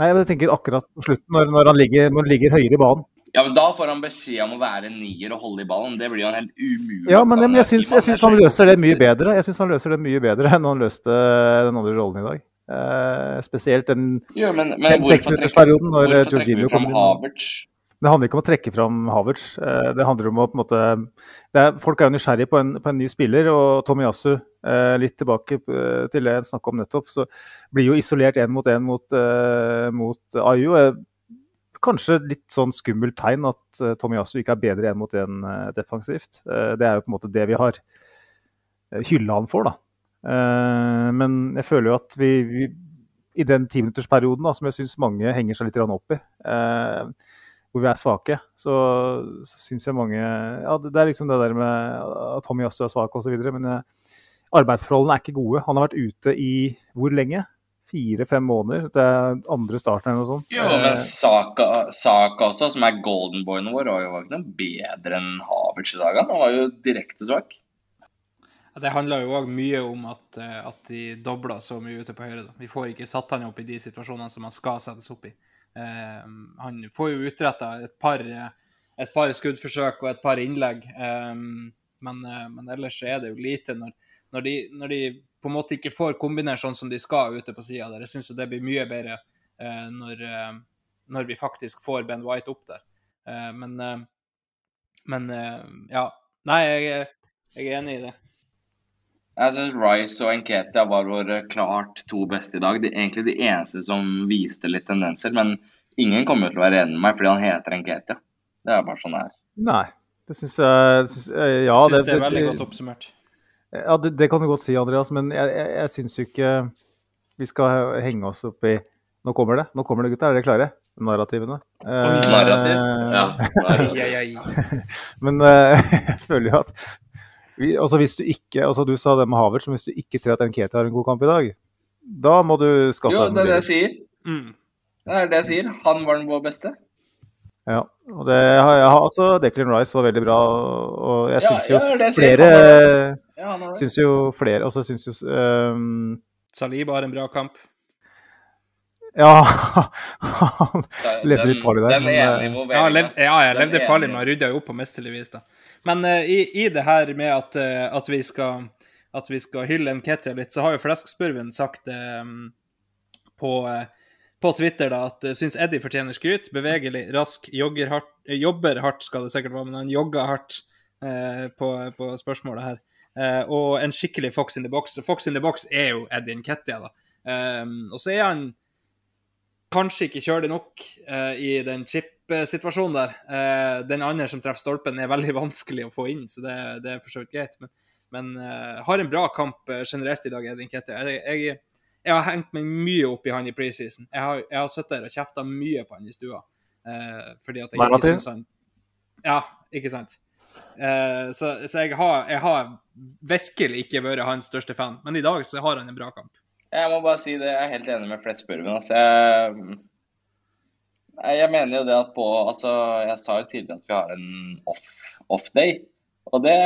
Nei, jeg tenker akkurat på slutten, når, når, han, ligger, når han ligger høyere i banen. Ja, men Da får han beskjed om å være nier og holde i ballen. Det blir jo en helt umulig Ja, men, jeg, syns, jeg syns han løser det mye bedre Jeg synes han løser det mye bedre enn han løste den andre rollen i dag. Eh, spesielt den seksminuttersperioden når Jorginho kom inn. Det handler ikke om å trekke fram Havertz. Eh, det handler om å på en måte er, Folk er jo nysgjerrige på en, på en, ny spiller, og Tomiyasu, eh, litt tilbake eh, til det jeg snakka om nettopp, så blir jo isolert én mot én mot, mot Ayu. Kanskje litt sånn skummelt tegn at Tomiyasu ikke er bedre enn mot én defensivt. Det er jo på en måte det vi har hylla han for, da. Men jeg føler jo at vi, vi i den timinuttersperioden som jeg syns mange henger seg litt opp i hvor vi er svake, så, så syns jeg mange Ja, det, det, er liksom det der med at Tommy Yasu er svak osv. Men eh, arbeidsforholdene er ikke gode. Han har vært ute i hvor lenge? Fire-fem måneder. Det er andre starten eller noe sånt. Jo, men Saka, Saka også, som er golden boyen vår, var jo ikke noe bedre enn Havertz i dag. Han var jo direkte svak. Det handler jo òg mye om at, eh, at de dobla så mye ute på høyre. Da. Vi får ikke satt han opp i de situasjonene som han skal settes opp i. Eh, han får jo utretta et par, et par skuddforsøk og et par innlegg, eh, men, eh, men, ellers er det jo lite når, når, de, når, de, på en måte ikke får kombinert sånn som de skal ute på sida der. Jeg syns det blir mye bedre når, når, vi faktisk får Ben White opp der. men, men ja. Nei, jeg, jeg er enig i det. Jeg syns Rice og Enketia var våre klart to beste i dag. De, egentlig de eneste som viste litt tendenser. Men ingen kommer til å være enig med meg fordi han heter Enketia. Det er bare sånn det er. Nei, det syns jeg synes, Ja, synes det, det, er veldig godt oppsummert. Ja, det, det, kan du godt si, Andreas, men jeg, jeg, jeg syns jo ikke vi skal henge oss opp i Nå kommer det, nå kommer det, gutta. Er dere klare? Narrativene. Eh, narrativ? Ja. Narrativ. men eh, jeg føler jo at altså hvis du ikke, altså du sa det med Havert, men hvis du ikke ser at Nketi har en god kamp i dag, da må du skaffe Jo, det er det jeg sier. Mm. Det er det jeg sier. Han var den vår beste. Ja. og det, ja, altså, Declan Rice var veldig bra, og jeg syns jo ja, flere ja, Syns jo flere Altså syns jo um, Saliba har en bra kamp. Ja, han levde litt farlig der. Men, ja, levde, ja, jeg levde farlig, men rydda jo opp på mesterlig vis, da. Men uh, i, i, det her med at, uh, at, vi skal, at vi skal hylle Nketia litt, så har jo Fleskspurven sagt um, på, uh, på, Twitter da, at uh, syns Eddie fortjener skryt. Bevegelig, rask, hardt, jobber hardt, skal det sikkert være, men han jogger hardt på, på, spørsmålet her. og en skikkelig Fox in the box. Fox in the box er jo Eddie Nketia, da. Um, og så er han kanskje ikke kjølig nok i den chip-situasjonen der. Eh, den andre som treffer stolpen, er veldig vanskelig å få inn, så det, det er for så vidt greit. Men, men uh, har en bra kamp uh, generelt i dag, Edin Nketia. Jeg, jeg, jeg, har hengt meg mye opp i han i preseason. Jeg har, jeg har sittet der og kjefta mye på han i stua. Uh, fordi at jeg ikke syns han Ja, ikke sant? så, så jeg, har, jeg har virkelig ikke vært hans største fan, men i dag så har han en bra kamp. Jeg må bare si det, jeg er helt enig med Flesburven. Altså, jeg jeg mener jo det at på Altså, jeg sa jo tidligere at vi har en off-day, off og det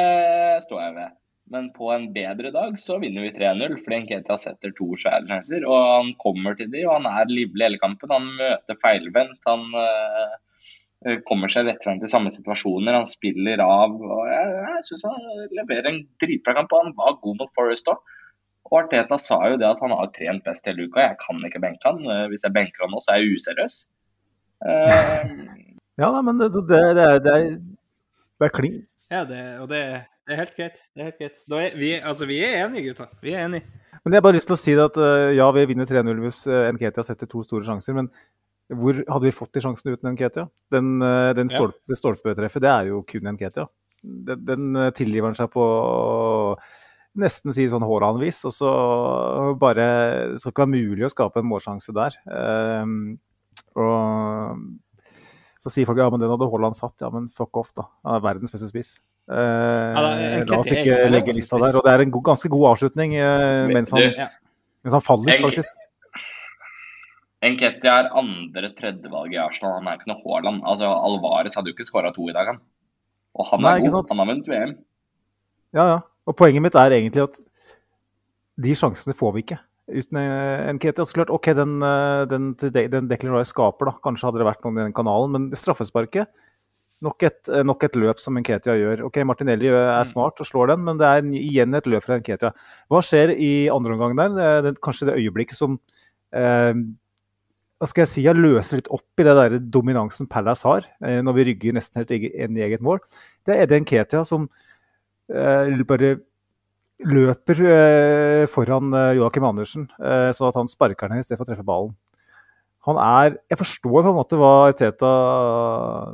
står jeg ved. Men på en bedre dag så vinner vi 3-0, fordi Nketia setter to skjære sjanser. Og han kommer til de, og han er livlig hele kampen. Han møter feilvendt. Han uh, kommer seg rett frem til samme situasjoner. Han spiller av. og Jeg, jeg syns han leverer en dritbra kamp. og Han var god mot Forest òg. Og Arteta sa jo det at han har trent best hele uka. Jeg kan ikke benke han. Eh, hvis jeg benker han nå, så er jeg useriøs. Uh, ja, men det, det, det, er, det er, det er kling. Ja, det, og det, det er helt greit. Det er helt greit. Er, vi, altså, vi er enige, gutta. Vi er enige. Men jeg har bare lyst til å si at uh, ja, vi vinner 3-0 hvis uh, Nketia setter to store sjanser. Men hvor hadde vi fått de sjansene uten Nketia? Den, uh, den stolpe, ja. Det stolpetreffet, det er jo kun Nketia. Den, den tilgiver han seg på nesten si sånn Haaland-vis. Og så bare Det skal ikke være mulig å skape en målsjanse der. Um, og så sier folk ja, men den hadde Haaland satt. Ja, men fuck off, da. Han er verdens beste spiss. Uh, la oss ikke legge lista der. Og det er en god, ganske god avslutning eh, mens, han, mens, han, faller, faktisk. Enketia er andre-tredjevalget i Arsenal. Han er ikke noe Haaland. Altså, Alvarez hadde jo ikke skåra to i dag, han. Og han er Nei, god. Han har vunnet VM. Ja, ja. Og poenget mitt er egentlig at de sjansene får vi ikke uten Nketia. Altså klart, OK, den, eh, den, den Declan Rice skaper, da. Kanskje hadde det vært noen i den kanalen. Men straffesparket nok et, eh, nok et løp som Nketia gjør. Ok, Martinelli er mm. smart og slår den, men det er igjen et løp fra Nketia. Hva skjer i andre omgang der? Det, kanskje det øyeblikket som eh, hva skal jeg si, jeg løser litt opp i det der dominansen Palace har, eh, når vi rygger nesten helt inn i eget mål. Det er Eden Nketia som eh, bare løper eh, foran eh, Joakim Andersen, eh, sånn at han sparker ned i stedet for å treffe ballen. Han er Jeg forstår på en måte hva Teta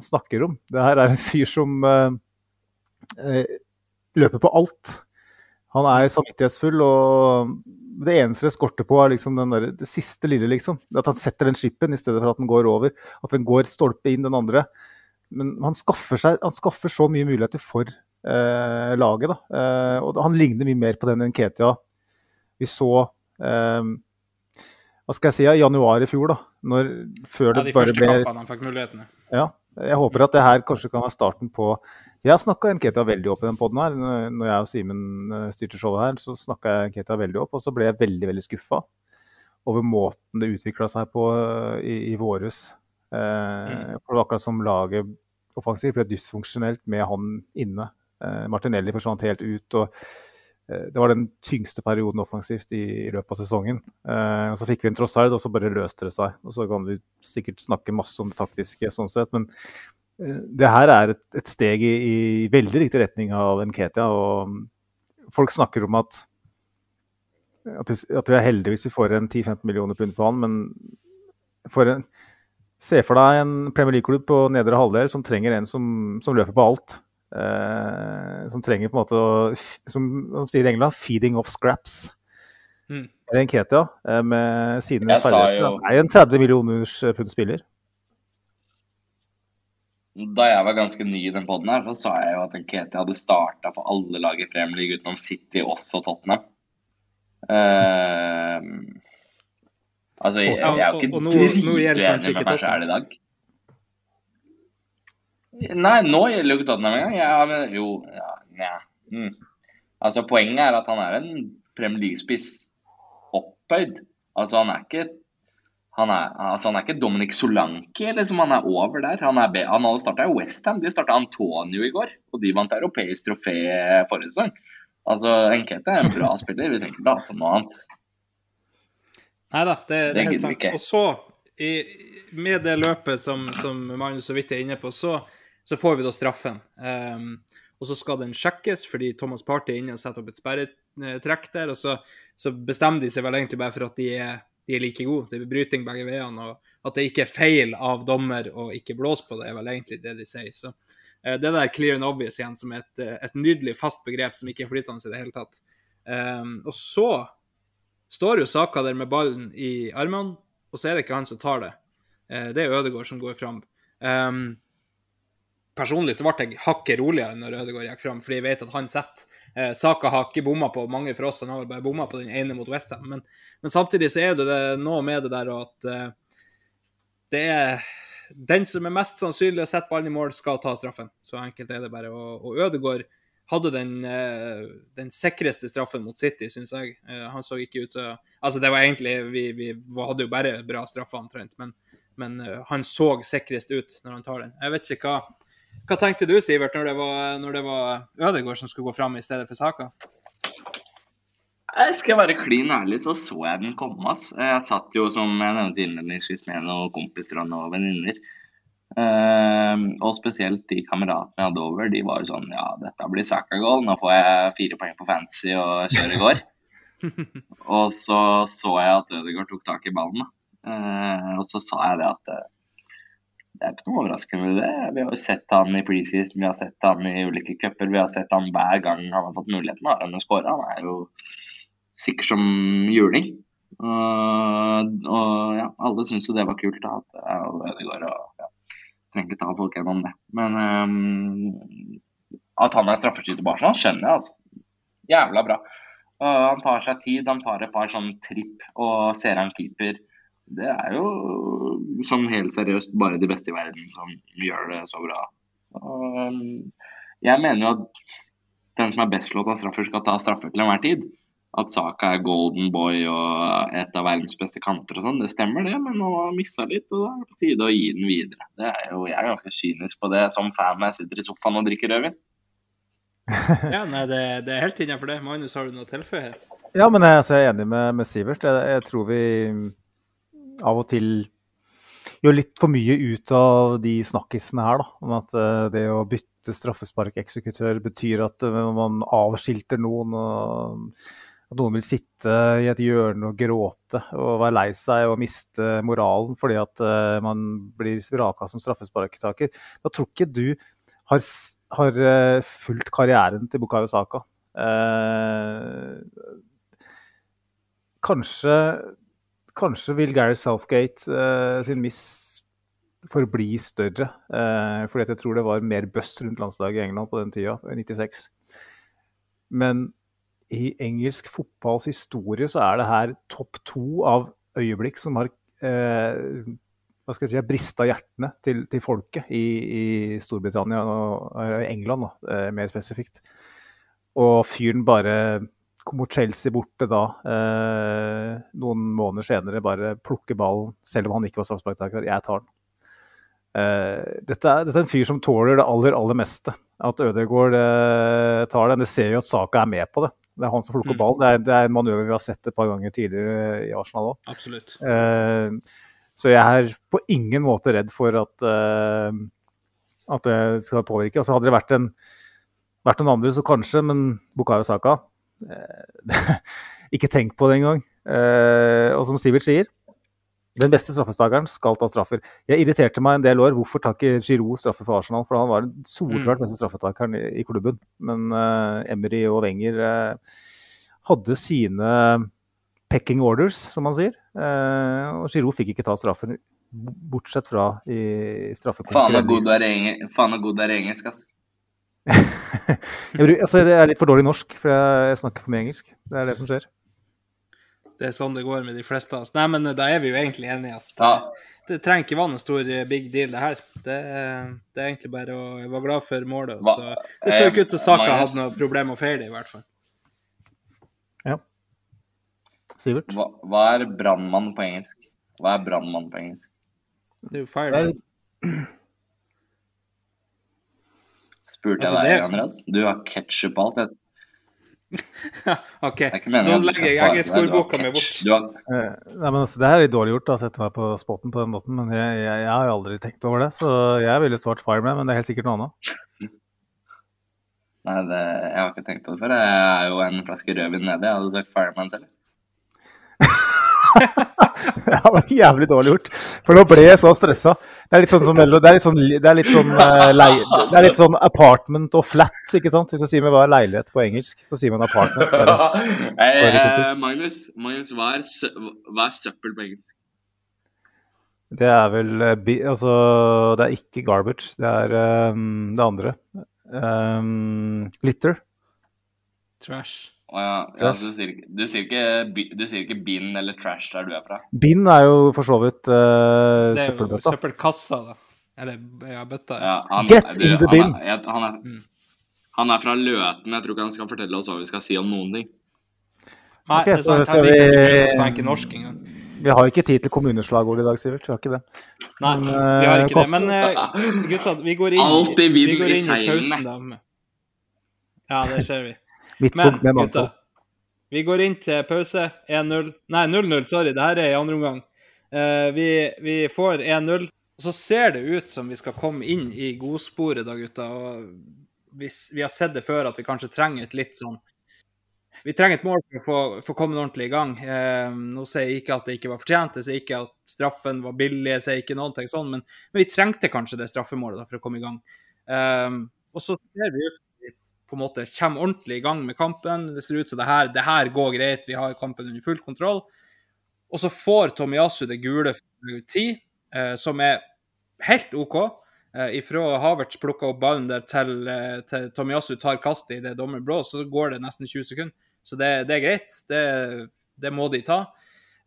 snakker om. Det her er en fyr som løper på alt. Han er samvittighetsfull, og det eneste det skorter på, er liksom der, det siste lille, liksom. At han setter den skippen i stedet for at den går over. At den går stolpe inn den andre. Men han skaffer, seg, han skaffer så mye muligheter for eh, laget. Da. Eh, og han ligner mye mer på den enn Ketia vi så eh, hva skal jeg si, januar i fjor. da, når, før ja, De første ble, kampene han fikk mulighetene. Ja, jeg håper at det her kanskje kan være starten på Jeg har snakka Nketia veldig opp i den poden her. Når jeg og Simen eh, styrte showet her, så snakka jeg Nketia veldig opp. Og så ble jeg veldig veldig skuffa over måten det utvikla seg på eh, i, i våres. Eh, mm. For det var akkurat som laget offensivt ble dysfunksjonelt med han inne. Eh, Martinelli forsvant helt ut. og Det var den tyngste perioden offensivt i, i løpet av sesongen. Eh, Så fikk vi en Trossard, og så bare løste det seg. Og Så kan vi sikkert snakke masse om det taktiske, sånn sett, men eh, det her er et, et steg i, i, veldig riktig retning av Nketia. og Folk snakker om at, at, vi, at vi er heldige hvis vi får en 10-15 millioner pund på han, men for en, se for deg en Premier League-klubb på nedre halvdel som trenger en som, som løper på alt. Uh, som trenger på en måte å, som de sier i England, 'feeding off scraps'. Mm. En Ketia uh, med sine ferdigheter er jo en 30 millioners eh, pund spiller. Da jeg var ganske ny i den poden her, så sa jeg jo at Ketia hadde starta for alle lag i Premier League utenom City, også Tottenham. Uh, altså, jeg, jeg er jo ikke dritenig med Persjæl i dag. Nei, nå ikke Tottenham engang. Ja, men jo ja, ja. Mm. Altså, poenget er at han er en Premier League-spiss opphøyd. Altså, han er ikke han er, altså, han er ikke Dominic Solanke, liksom. Han er over der. Han, er, han hadde starta i Westham. De starta Antonio i går, og de vant europeisk trofé forrige sesong. Altså, Enkete er en bra spiller. Vi tenker da som noe annet. Nei da, det, det, er helt sant. Og så, i, med det løpet som, som Magnus så vidt er inne på, så så får vi da straffen. Um, og så skal den sjekkes, fordi Thomas Party er inne og setter opp et sperretrekk der. Og så, så, bestemmer de seg vel egentlig bare for at de er, de er like gode. Det blir bryting begge veiene. Og at det ikke er feil av dommer å ikke blåse på det, er vel egentlig det de sier. Så uh, det der clear and obvious igjen, som er et, et nydelig fast begrep som ikke er flytende i det hele tatt. Um, og så står jo Saka der med ballen i armene, og så er det ikke han som tar det. Uh, det er Ødegaard som går fram. Um, personlig så ble jeg hakket roligere når Ødegaard gikk fram, fordi jeg vet at han setter. Eh, Saka har ikke bomma på mange for oss, han har bare bomma på den ene mot Westham. Men, men samtidig så er det, det noe med det der at eh, det er den som er mest sannsynlig å sette ballen i mål, skal ta straffen. Så enkelt er det bare. Og, og Ødegaard hadde den, eh, den sikreste straffen mot City, syns jeg. Eh, han så ikke ut så Altså, det var egentlig Vi, vi hadde jo bare bra straffer omtrent, men, men eh, han så sikrest ut når han tar den. Jeg vet ikke hva Hva tenkte du, Sivert, når det var, når det var Ødegård som skulle gå fram i stedet for Saka? Jeg skal være klin ærlig, så så jeg den komme. ass. Jeg satt jo, som jeg nevnte innledningsvis, med noen kompiser og noen venninner. Ehm, og spesielt de kameratene jeg hadde over, de var jo sånn Ja, dette blir Saka-goal. Nå får jeg fire poeng på fancy og kjører i går. og så så jeg at Ødegaard tok tak i ballen. da. Eh, og så sa jeg det at eh, det er ikke noe overraskende med det. Vi har jo sett han i preseason, vi har sett han i ulike cuper. Vi har sett han hver gang han har fått muligheten. Har han skåra. Han er jo sikker som juling. Og, og ja, alle syns jo det var kult da, at Ødegaard og ja, Trenger ikke ta folk gjennom det. Men um, at han er straffeskytter på Arsenal, skjønner jeg, altså. Jævla bra. Og han tar seg tid, han tar et par sånn tripp og ser han keeper. Det er jo sånn helt seriøst bare de beste i verden som gjør det så bra. Og, ehm, jeg mener jo at den som er best slått av straffer, skal ta straffer til enhver tid. At Saka er golden boy og et av verdens beste kanter og sånn, det stemmer det, men han har missa litt, og da er det på tide å gi den videre. Det er jo, jeg er ganske kynisk på det som fan når jeg sitter i sofaen og drikker rødvin. Ja, nei, det, det er helt innenfor det. Magnus, har du noe å tilføye her? Ja, men jeg, altså, jeg er enig med, med Sivert. Jeg, jeg tror vi av og til gjør litt for mye ut av de snakkisene her, da. Om at uh, det å bytte straffesparkeksekutør betyr at uh, man avskilter noen. og at noen vil sitte i et hjørne og gråte og være lei seg og miste moralen fordi at uh, man blir vraka som straffesparktaker. Da tror ikke du har, har fulgt karrieren til Bukayo Saka. Eh, kanskje, kanskje vil Gary Southgate uh, sin miss forbli større. Uh, fordi jeg tror det var mer bust rundt landslaget i England på den tida, i 96. Men i engelsk fotballs historie så er det her topp to av øyeblikk som har uh, hva skal jeg si, har brista hjertene til, til folket i, i Storbritannia og England, da, mer spesifikt. Og fyren bare mot Chelsea borte da, eh, noen måneder senere, bare plukker ballen, selv om han ikke var straffesparktaker. Jeg tar den. Eh, dette, er, dette er en fyr som tåler det aller, aller meste. At Ødegaard eh, tar den. Det ser jo at Saka er med på det. Det er han som plukker Mm. ballen. Det er, det er en manøver vi har sett et par ganger tidligere i Arsenal òg. Eh, så jeg er på ingen måte redd for at, eh, at det skal påvirke. Altså hadde det vært, en, vært noen andre, så kanskje, men Bukayo Saka Ikke tenk på det engang. Eh, og som Sivert sier, den beste straffestakeren skal ta straffer. Jeg irriterte meg en del år. Hvorfor tar ikke Giroud straffe for Arsenal? For han var den soleklart beste straffetakeren i, klubben. Men eh, Emery og Wenger eh, hadde sine pecking orders, som man sier. Eh, og Giroud fikk ikke ta straffen, bortsett fra i straffekonkurransen. faen så god du er i engelsk, ass. Jeg altså, det er litt for dårlig norsk, for jeg, jeg snakker for mye engelsk. Det er det som skjer. Det er sånn det går med de fleste av oss. Nei, men eh, da er vi jo egentlig enige at Ja. eh, det trenger ikke være noen stor eh, big deal, det her. Det, er- det er egentlig bare å være glad for målet. og Så, det ser jo ikke ut som Saka hadde noe problem med å feire det, i hvert fall. Sivert? Hva, hva er brannmann på engelsk? Hva er brannmann på engelsk? Det er jo fire. Spurte Altså, jeg deg, det- Andreas? Du har ketsjup på alt. Jeg, OK. Da legger skal jeg skoleboka mi bort. Har, Eh, Nei, men altså, Det her er litt dårlig gjort, å sette meg på spotten på den måten. Men jeg, jeg, jeg har jo aldri tenkt over det. Så jeg ville svart Fireman, men det er helt sikkert noe annet. nei, det, jeg har ikke tenkt på det før. Jeg er jo en flaske rødvin nede. Jeg hadde sagt Fireman selv. Ja, det var jævlig dårlig gjort. For nå ble jeg så stressa. Det er litt sånn som Mello- Det er litt sånn, det er litt sånn, eh, lei, det er litt sånn apartment og flat, ikke sant? Hvis jeg sier meg hva er leilighet på engelsk, så sier man apartment. Så er det, Hey, Sorry, eh. Magnus, Magnus hva, er sø hva er søppel på engelsk? det er vel eh, bi, Altså, det er ikke garbage. Det er um, det andre. Um, litter. Trash. Å ja, ja du, sier, du, sier ikke, du sier ikke bin eller trash der du er fra? Bin er jo for så vidt uh, Det er jo søppelbøtta. søppelkassa, da. Eller ja, bøtta. Ja. Ja, han, Get du, in the han bin. Er, jeg, han, er, Mm. Han er fra Løten. Jeg tror ikke han skal fortelle oss hva vi skal si om noen ting. Nei, okay, er så skal vi ikke norsk engang. Vi har ikke tid til kommuneslagord i dag, Sivert. Vi har ikke det. Nei, Men, vi har ikke ikke det. Men uh, gutta, vi går inn, Alltid vind vi går i inn i seilene. pausen Ja, det ser vi. Midt på Men med gutta, vi går inn til pause. 1-0. Nei, 0-0, sorry. Det her er i andre omgang. Uh, vi, vi får 1-0. Og så ser det ut som vi skal komme inn i godsporet da, gutta. Og vi, vi har sett det før, at vi kanskje trenger et litt sånn Vi trenger et mål for å få, komme ordentlig i gang. Eh, nå sier jeg ikke at det ikke var fortjent, jeg sier ikke at straffen var billig, jeg sier ikke noe sånn, men, men vi trengte kanskje det straffemålet da, for å komme i gang. Eh, og så ser vi ut på en måte kommer ordentlig i gang med kampen. Det ser ut som det her, det her går greit, vi har kampen under full kontroll. Og så får Tomiyasu det gule for 10, eh, som er helt OK. Eh, ifra Havertz plukker opp ballen der til, eh, til Tomiyasu tar kastet i det dommer blå, så går det nesten 20 sekunder. Så det, det er greit. Det, det må de ta.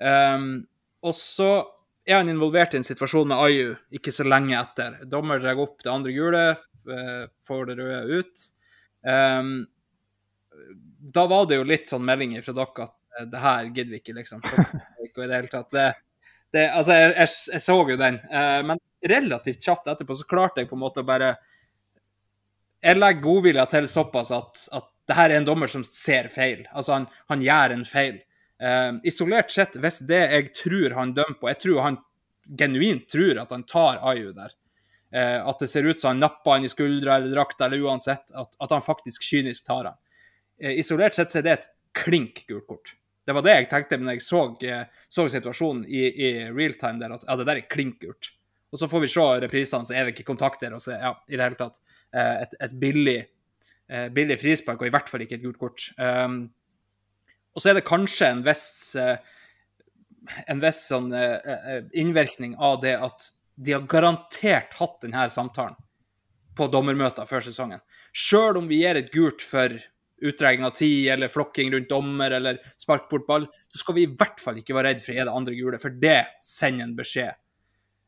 Um, og så er han involvert i en situasjon med Ayu ikke så lenge etter. Dommer drar opp det andre gule, eh, får det røde ut. Um, da var det jo litt sånn meldinger fra dere at eh, det her gidder vi ikke, liksom. Ikke i det hele tatt. Det, det, altså, jeg, jeg, jeg så jo den. Uh, men relativt kjapt etterpå så klarte jeg på en måte å bare Jeg legger godvilja til såpass at, at det her er en dommer som ser feil. Altså, han, han gjør en feil. Uh, isolert sett, hvis det jeg tror han dømmer på Jeg tror han genuint tror at han tar Ayu der. Eh, at det ser ut som han napper han i skuldra eller drakta, eller uansett. At, at han faktisk kynisk tar han. Eh, isolert sett så er det et klink gult kort. Det var det jeg tenkte når jeg så, eh, så situasjonen i, i real time der, at ja, det der er klink. Og så får vi se reprisene, så er det ikke kontakt der. Og så, ja, i det hele tatt et, et billig, billig frispark, og i hvert fall ikke et gult kort. Um, og så er det kanskje en viss en viss sånn innvirkning av det at de har garantert hatt denne samtalen på dommermøter før sesongen. Sjøl om vi gir et gult for utregning av tid eller flokking rundt dommer eller spark bort ball, så skal vi i hvert fall ikke være redd for å gi det andre gule, for det sender en beskjed.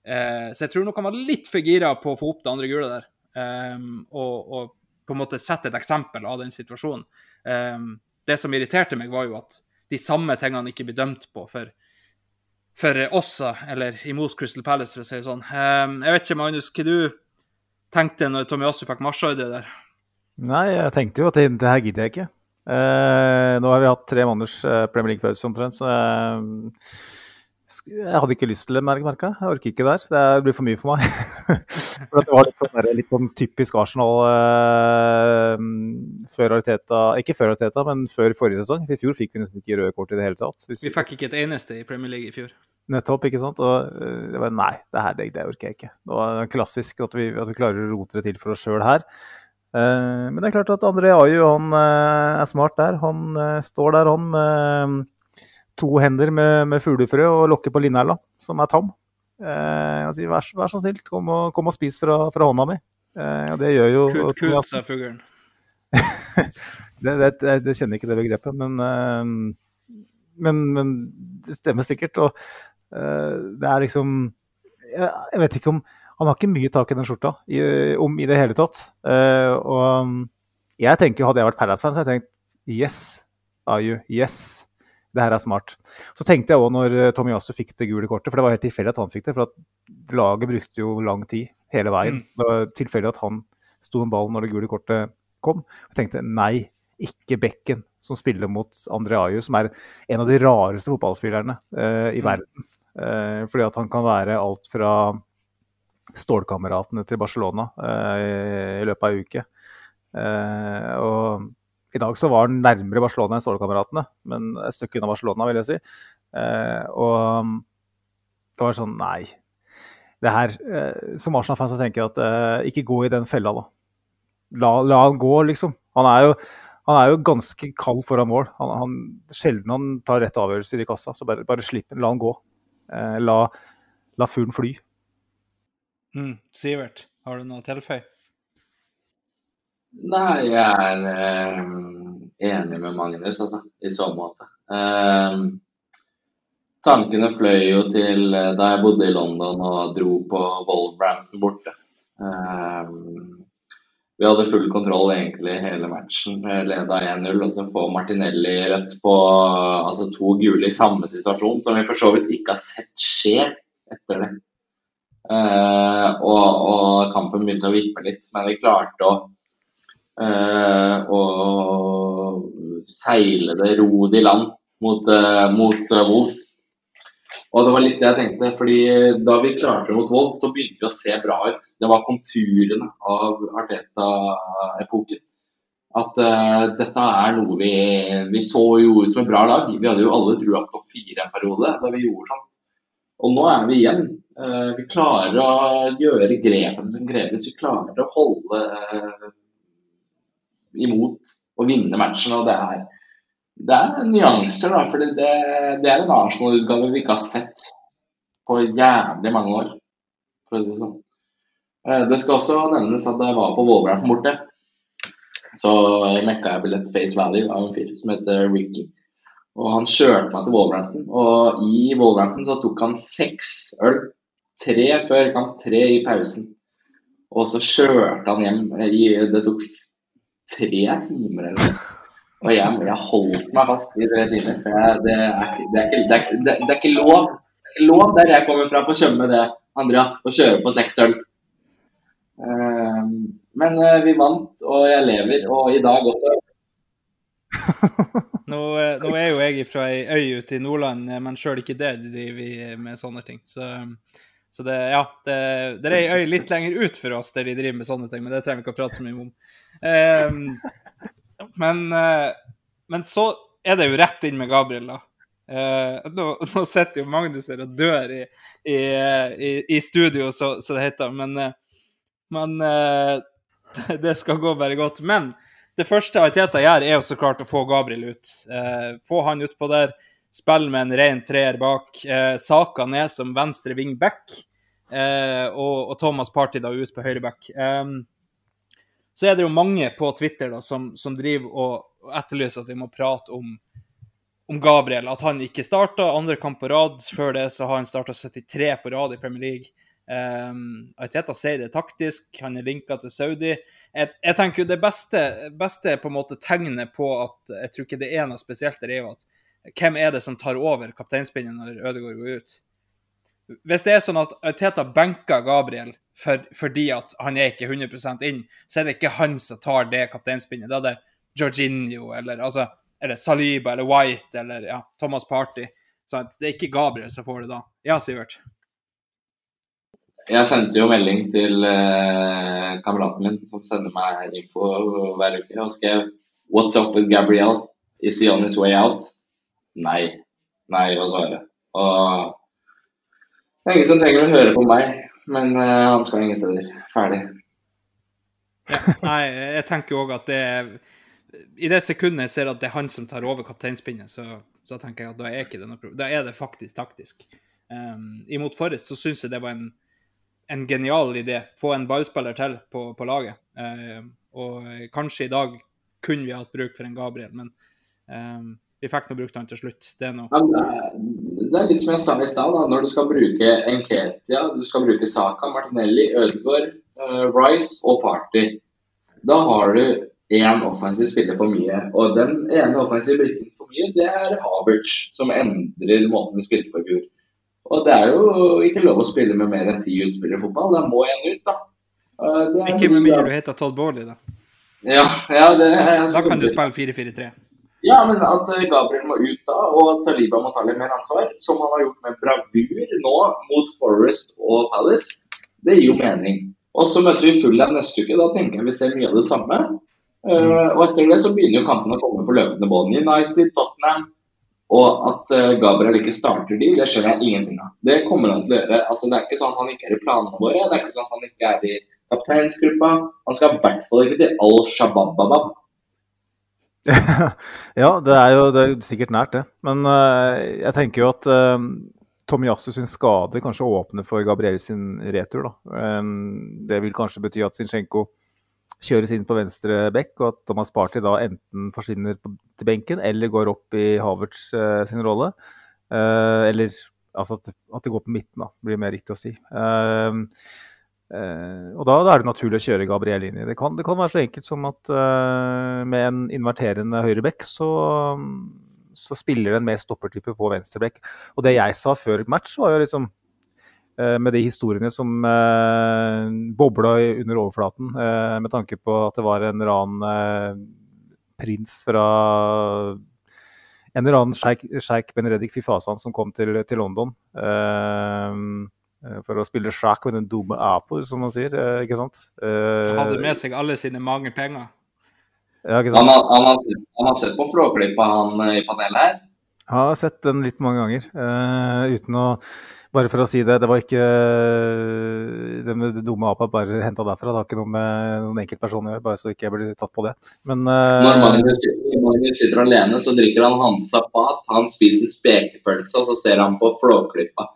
Eh, så jeg tror nok han var litt for gira på å få opp det andre gule der, um, og, og, på en måte sette et eksempel av den situasjonen. Um, det som irriterte meg, var jo at de samme tingene ikke blir dømt på for, for oss, eller imot Crystal Palace, for å si det sånn. Um, jeg vet ikke, Magnus, hva du tenkte når Tommy Tomiyasu fikk marsjordre der? Nei, jeg tenkte jo at det, det her gidder jeg ikke. Eh, nå har vi hatt tre måneders eh, Premier League-pause omtrent, så jeg, jeg hadde ikke lyst til det, merka. Jeg orker ikke der. Det blir for mye for meg. for det var litt sånn, der, litt sånn typisk Arsenal eh, før Arteta Ikke før Arteta, men før forrige sesong. I fjor fikk vi nesten ikke røde kort i det hele tatt. Hvis Vi fikk ikke et eneste i Premier League i fjor. Nettopp, ikke sant. Og øh, jeg bare, nei, det her det, det orker jeg ikke. Det var klassisk at vi, at vi klarer å rote det til for oss sjøl her. Eh, men det er klart at André Aju han eh, er smart der. Han eh, står der han med to hender med, med fuglefrø og lokker på linerla, som er tam. Eh, jeg sier vær, vær så snill, kom og, kom og spis fra, fra hånda mi. Eh, og det gjør jo Kut, kut, sa fuglen. det, det, det, det kjenner ikke det begrepet, men, eh, men, men det stemmer sikkert. Og eh, det er liksom jeg, jeg vet ikke om Han har ikke mye tak i den skjorta i, om i det hele tatt. Eh, og jeg tenker hadde jeg vært Palace-fan, så hadde jeg tenkt yes, Aju, yes. Det her er smart. Så tenkte jeg òg når Tommy Yasu fikk det gule kortet, for det var helt tilfeldig at han fikk det. For at laget brukte jo lang tid hele veien. Mm. Det var tilfeldig at han sto med ballen når det gule kortet kom. Jeg tenkte nei, ikke Bekken som spiller mot Andre Aju, som er en av de rareste fotballspillerne uh, i Mm. verden. Uh, fordi at han kan være alt fra stålkameratene til Barcelona uh, i løpet av ei uke. Eh, og i dag så var han nærmere Barcelona enn stålkameratene, men et stykke unna Barcelona, vil jeg si. Eh, og det var sånn Nei. Det her, eh, Som Arsenal-fans tenker jeg at eh, ikke gå i den fella, da. La, la han gå, liksom. Han er jo han er jo ganske kald foran mål. Han, han, sjelden han tar rette avgjørelser i kassa. Så bare, bare slipp ham. la han gå. Eh, la, la fuglen fly. Mm. Sivert, har du noe å tilføye? Nei, jeg er eh, enig med Magnus, altså, i så måte. Eh, tankene fløy jo til eh, da jeg bodde i London og dro på Wolverhampton borte. Eh, vi hadde full kontroll egentlig hele matchen. Leda 1-0, og så får Martinelli rødt på altså to gule i samme situasjon, som vi for så vidt ikke har sett skje etter det. Uh, og, og, kampen begynte å vippe litt, men vi klarte å, uh, å seile det, ro det i land mot, uh, mot Wolves. Og det var litt det jeg tenkte, fordi da vi klarte det mot Wolves, så begynte vi å se bra ut. Det var konturene av Arteta-epoken. At uh, dette er noe vi Vi så jo ut som et bra lag. Vi hadde jo alle trua på topp fire en periode da vi gjorde sånt. Og nå er vi igjen. Uh, vi klarer å gjøre grepene som kreves. Vi klarer å holde uh, imot å vinne matchen. og det er det er nyanser, da. For det, det er en Arsenal-utgave vi ikke har sett på jævlig mange år. For å si det sånn. Eh, det skal også nevnes at jeg var på Wolverhampton borte. Så mekka jeg billett Face Valley av en fyr som heter Ricky. Og han kjørte meg til Wolverhampton. Og i Wolverhampton så tok han seks øl. Tre før kamp, tre i pausen. Og så kjørte han hjem. Det tok tre timer eller noe. Og jeg, jeg, holdt meg fast i tre timer. For jeg, det, er, det, er ikke, det, er, det, er, ikke lov. Det er ikke lov der jeg kommer fra på Tjøme, det, Andreas, å kjøre på seks øl. Uh, men uh, vi vant, og jeg lever. Og i dag også. nå, eh, nå, er jo jeg fra ei øy ute i Nordland, men sjøl ikke det driver vi med sånne ting. Så, så det, ja, det, det, er ei øy litt lenger ut for oss der de driver med sånne ting, men det trenger vi ikke å prate så mye om. Um, men, eh, men, så er det jo rett inn med Gabriel, da. Uh, nå, nå sitter jo Magnus her og dør i, i, i, i studio, så, så, det heter. Men, eh, men det skal gå bare godt. Men det første Ariteta gjør, er jo så klart å få Gabriel ut. få han utpå der. Spille med en ren treer bak. Saka ned som venstre wingback. og, og Thomas Party da ut på høyre back. Um, så er det jo mange på Twitter da, som, som driver og, etterlyser at vi må prate om, om Gabriel. At han ikke starta andre kamp på rad. Før det så har han starta 73 på rad i Premier League. Um, Ariteta sier det taktisk, han er linka til Saudi. Jeg, jeg tenker jo Det beste, beste på en måte tegnet på at jeg tror ikke det er noe spesielt, der er jo at hvem er det som tar over kapteinspinnet når Ødegaard går ut? Hvis det er sånn at Teta benker Gabriel for, fordi at han er ikke 100 inn, så er det ikke han som tar det kapteinspinnet. Da er det Jorginho eller, altså, eller Saliba eller White eller ja, Thomas Party. Så det er ikke Gabriel som får det da. Ja, Sivert? Jeg sendte jo melding til eh, kameraten min som sender meg info hver uke, og skrev What's up with Gabriel? Is he on his way out? Nei. Nei, var svaret. Og det er ingen som trenger å høre på meg, men uh, han skal ingen steder. Ferdig. Ja, nei, jeg tenker òg at det I det sekundet jeg ser at det er han som tar over kapteinspinnet, så, så tenker jeg at da er ikke det noe problem. Da er det faktisk taktisk. Um, imot Forrest så syns jeg det var en, en, genial idé. Få en ballspiller til på, på laget. Um, og kanskje i dag kunne vi hatt bruk for en Gabriel, men um, vi fikk nå brukt han til slutt. Det er, noe. Det er litt som jeg sa i stad. Når du skal bruke Enketia, du skal bruke Saka, Martinelli, Ødegaard, uh, Rice og Party, da har du én offensiv spiller for mye. Og den ene offensive brikken for mye, det er Havertz, som endrer måten vi spilte på i fjor. Og det er jo ikke lov å spille med mer enn ti utspillere i fotball. Da må en ut, da. Uh, ikke med mindre du heter Todd Borley, da. Ja, ja det, da kan du spille 4-4-3. Ja, men at eh, Gabriel må ut da, og at Saliba må ta litt mer ansvar, som han har gjort med bravur nå mot Forest og Palace, det gir jo mening. Og så møter vi Fulham neste uke. Da tenker jeg vi ser mye av det samme. Uh, og etter det så begynner jo kampene å komme på løpende bånd. United, Tottenham. Og at uh, Gabriel ikke starter de, det skjønner jeg ingenting av. Det kommer han til å gjøre. Altså, det er ikke sånn at han ikke er i planene våre. Det er ikke sånn at han ikke er i kapteinsgruppa. Han skal i hvert fall ikke til Al Shabababab. Ja, det er jo det er sikkert nært, det. Men uh, jeg tenker jo at uh, Tomiyasu sin skade kanskje åpner for Gabriel sin retur. da. Um, det vil kanskje bety at Zinchenko kjøres inn på venstre bekk, og at Thomas Party da enten forsvinner på, til benken eller går opp i Havertz uh, sin rolle. eller altså at, at, det går på midten, da, blir mer riktig å si. Eh, og da, da, er det naturlig å kjøre Gabriel inn i. Det kan, det kan være så enkelt som at eh, med en inverterende høyrebekk så, så spiller den med stoppertype på venstrebekk. Og det jeg sa før match, var jo liksom eh, med de historiene som eh, bobla under overflaten, eh, med tanke på at det var en eller annen eh, prins fra en eller annen sjeik, sjeik Benedikt Fifasan som kom til, til London. Eh, Eh, for å spille sjakk med den dumme apor, som man sier. Eh, ikke sant? Han hadde med seg alle sine mange penger. Ja, ikke sant? Han, har, han, har sett, han har sett på Flåklypa, han eh, i panelet her? Jeg har sett den litt mange ganger. Uh, uten å Bare for å si det, det var ikke Den med det dumme apa bare henta derfra. Det har ikke noe med noen enkeltperson å gjøre, bare så ikke jeg blir tatt på det. Men uh, Når Magnus, Magnus sitter alene, så drikker han Hansa Fat, han spiser spekepølse, og så ser han på Flåklypa.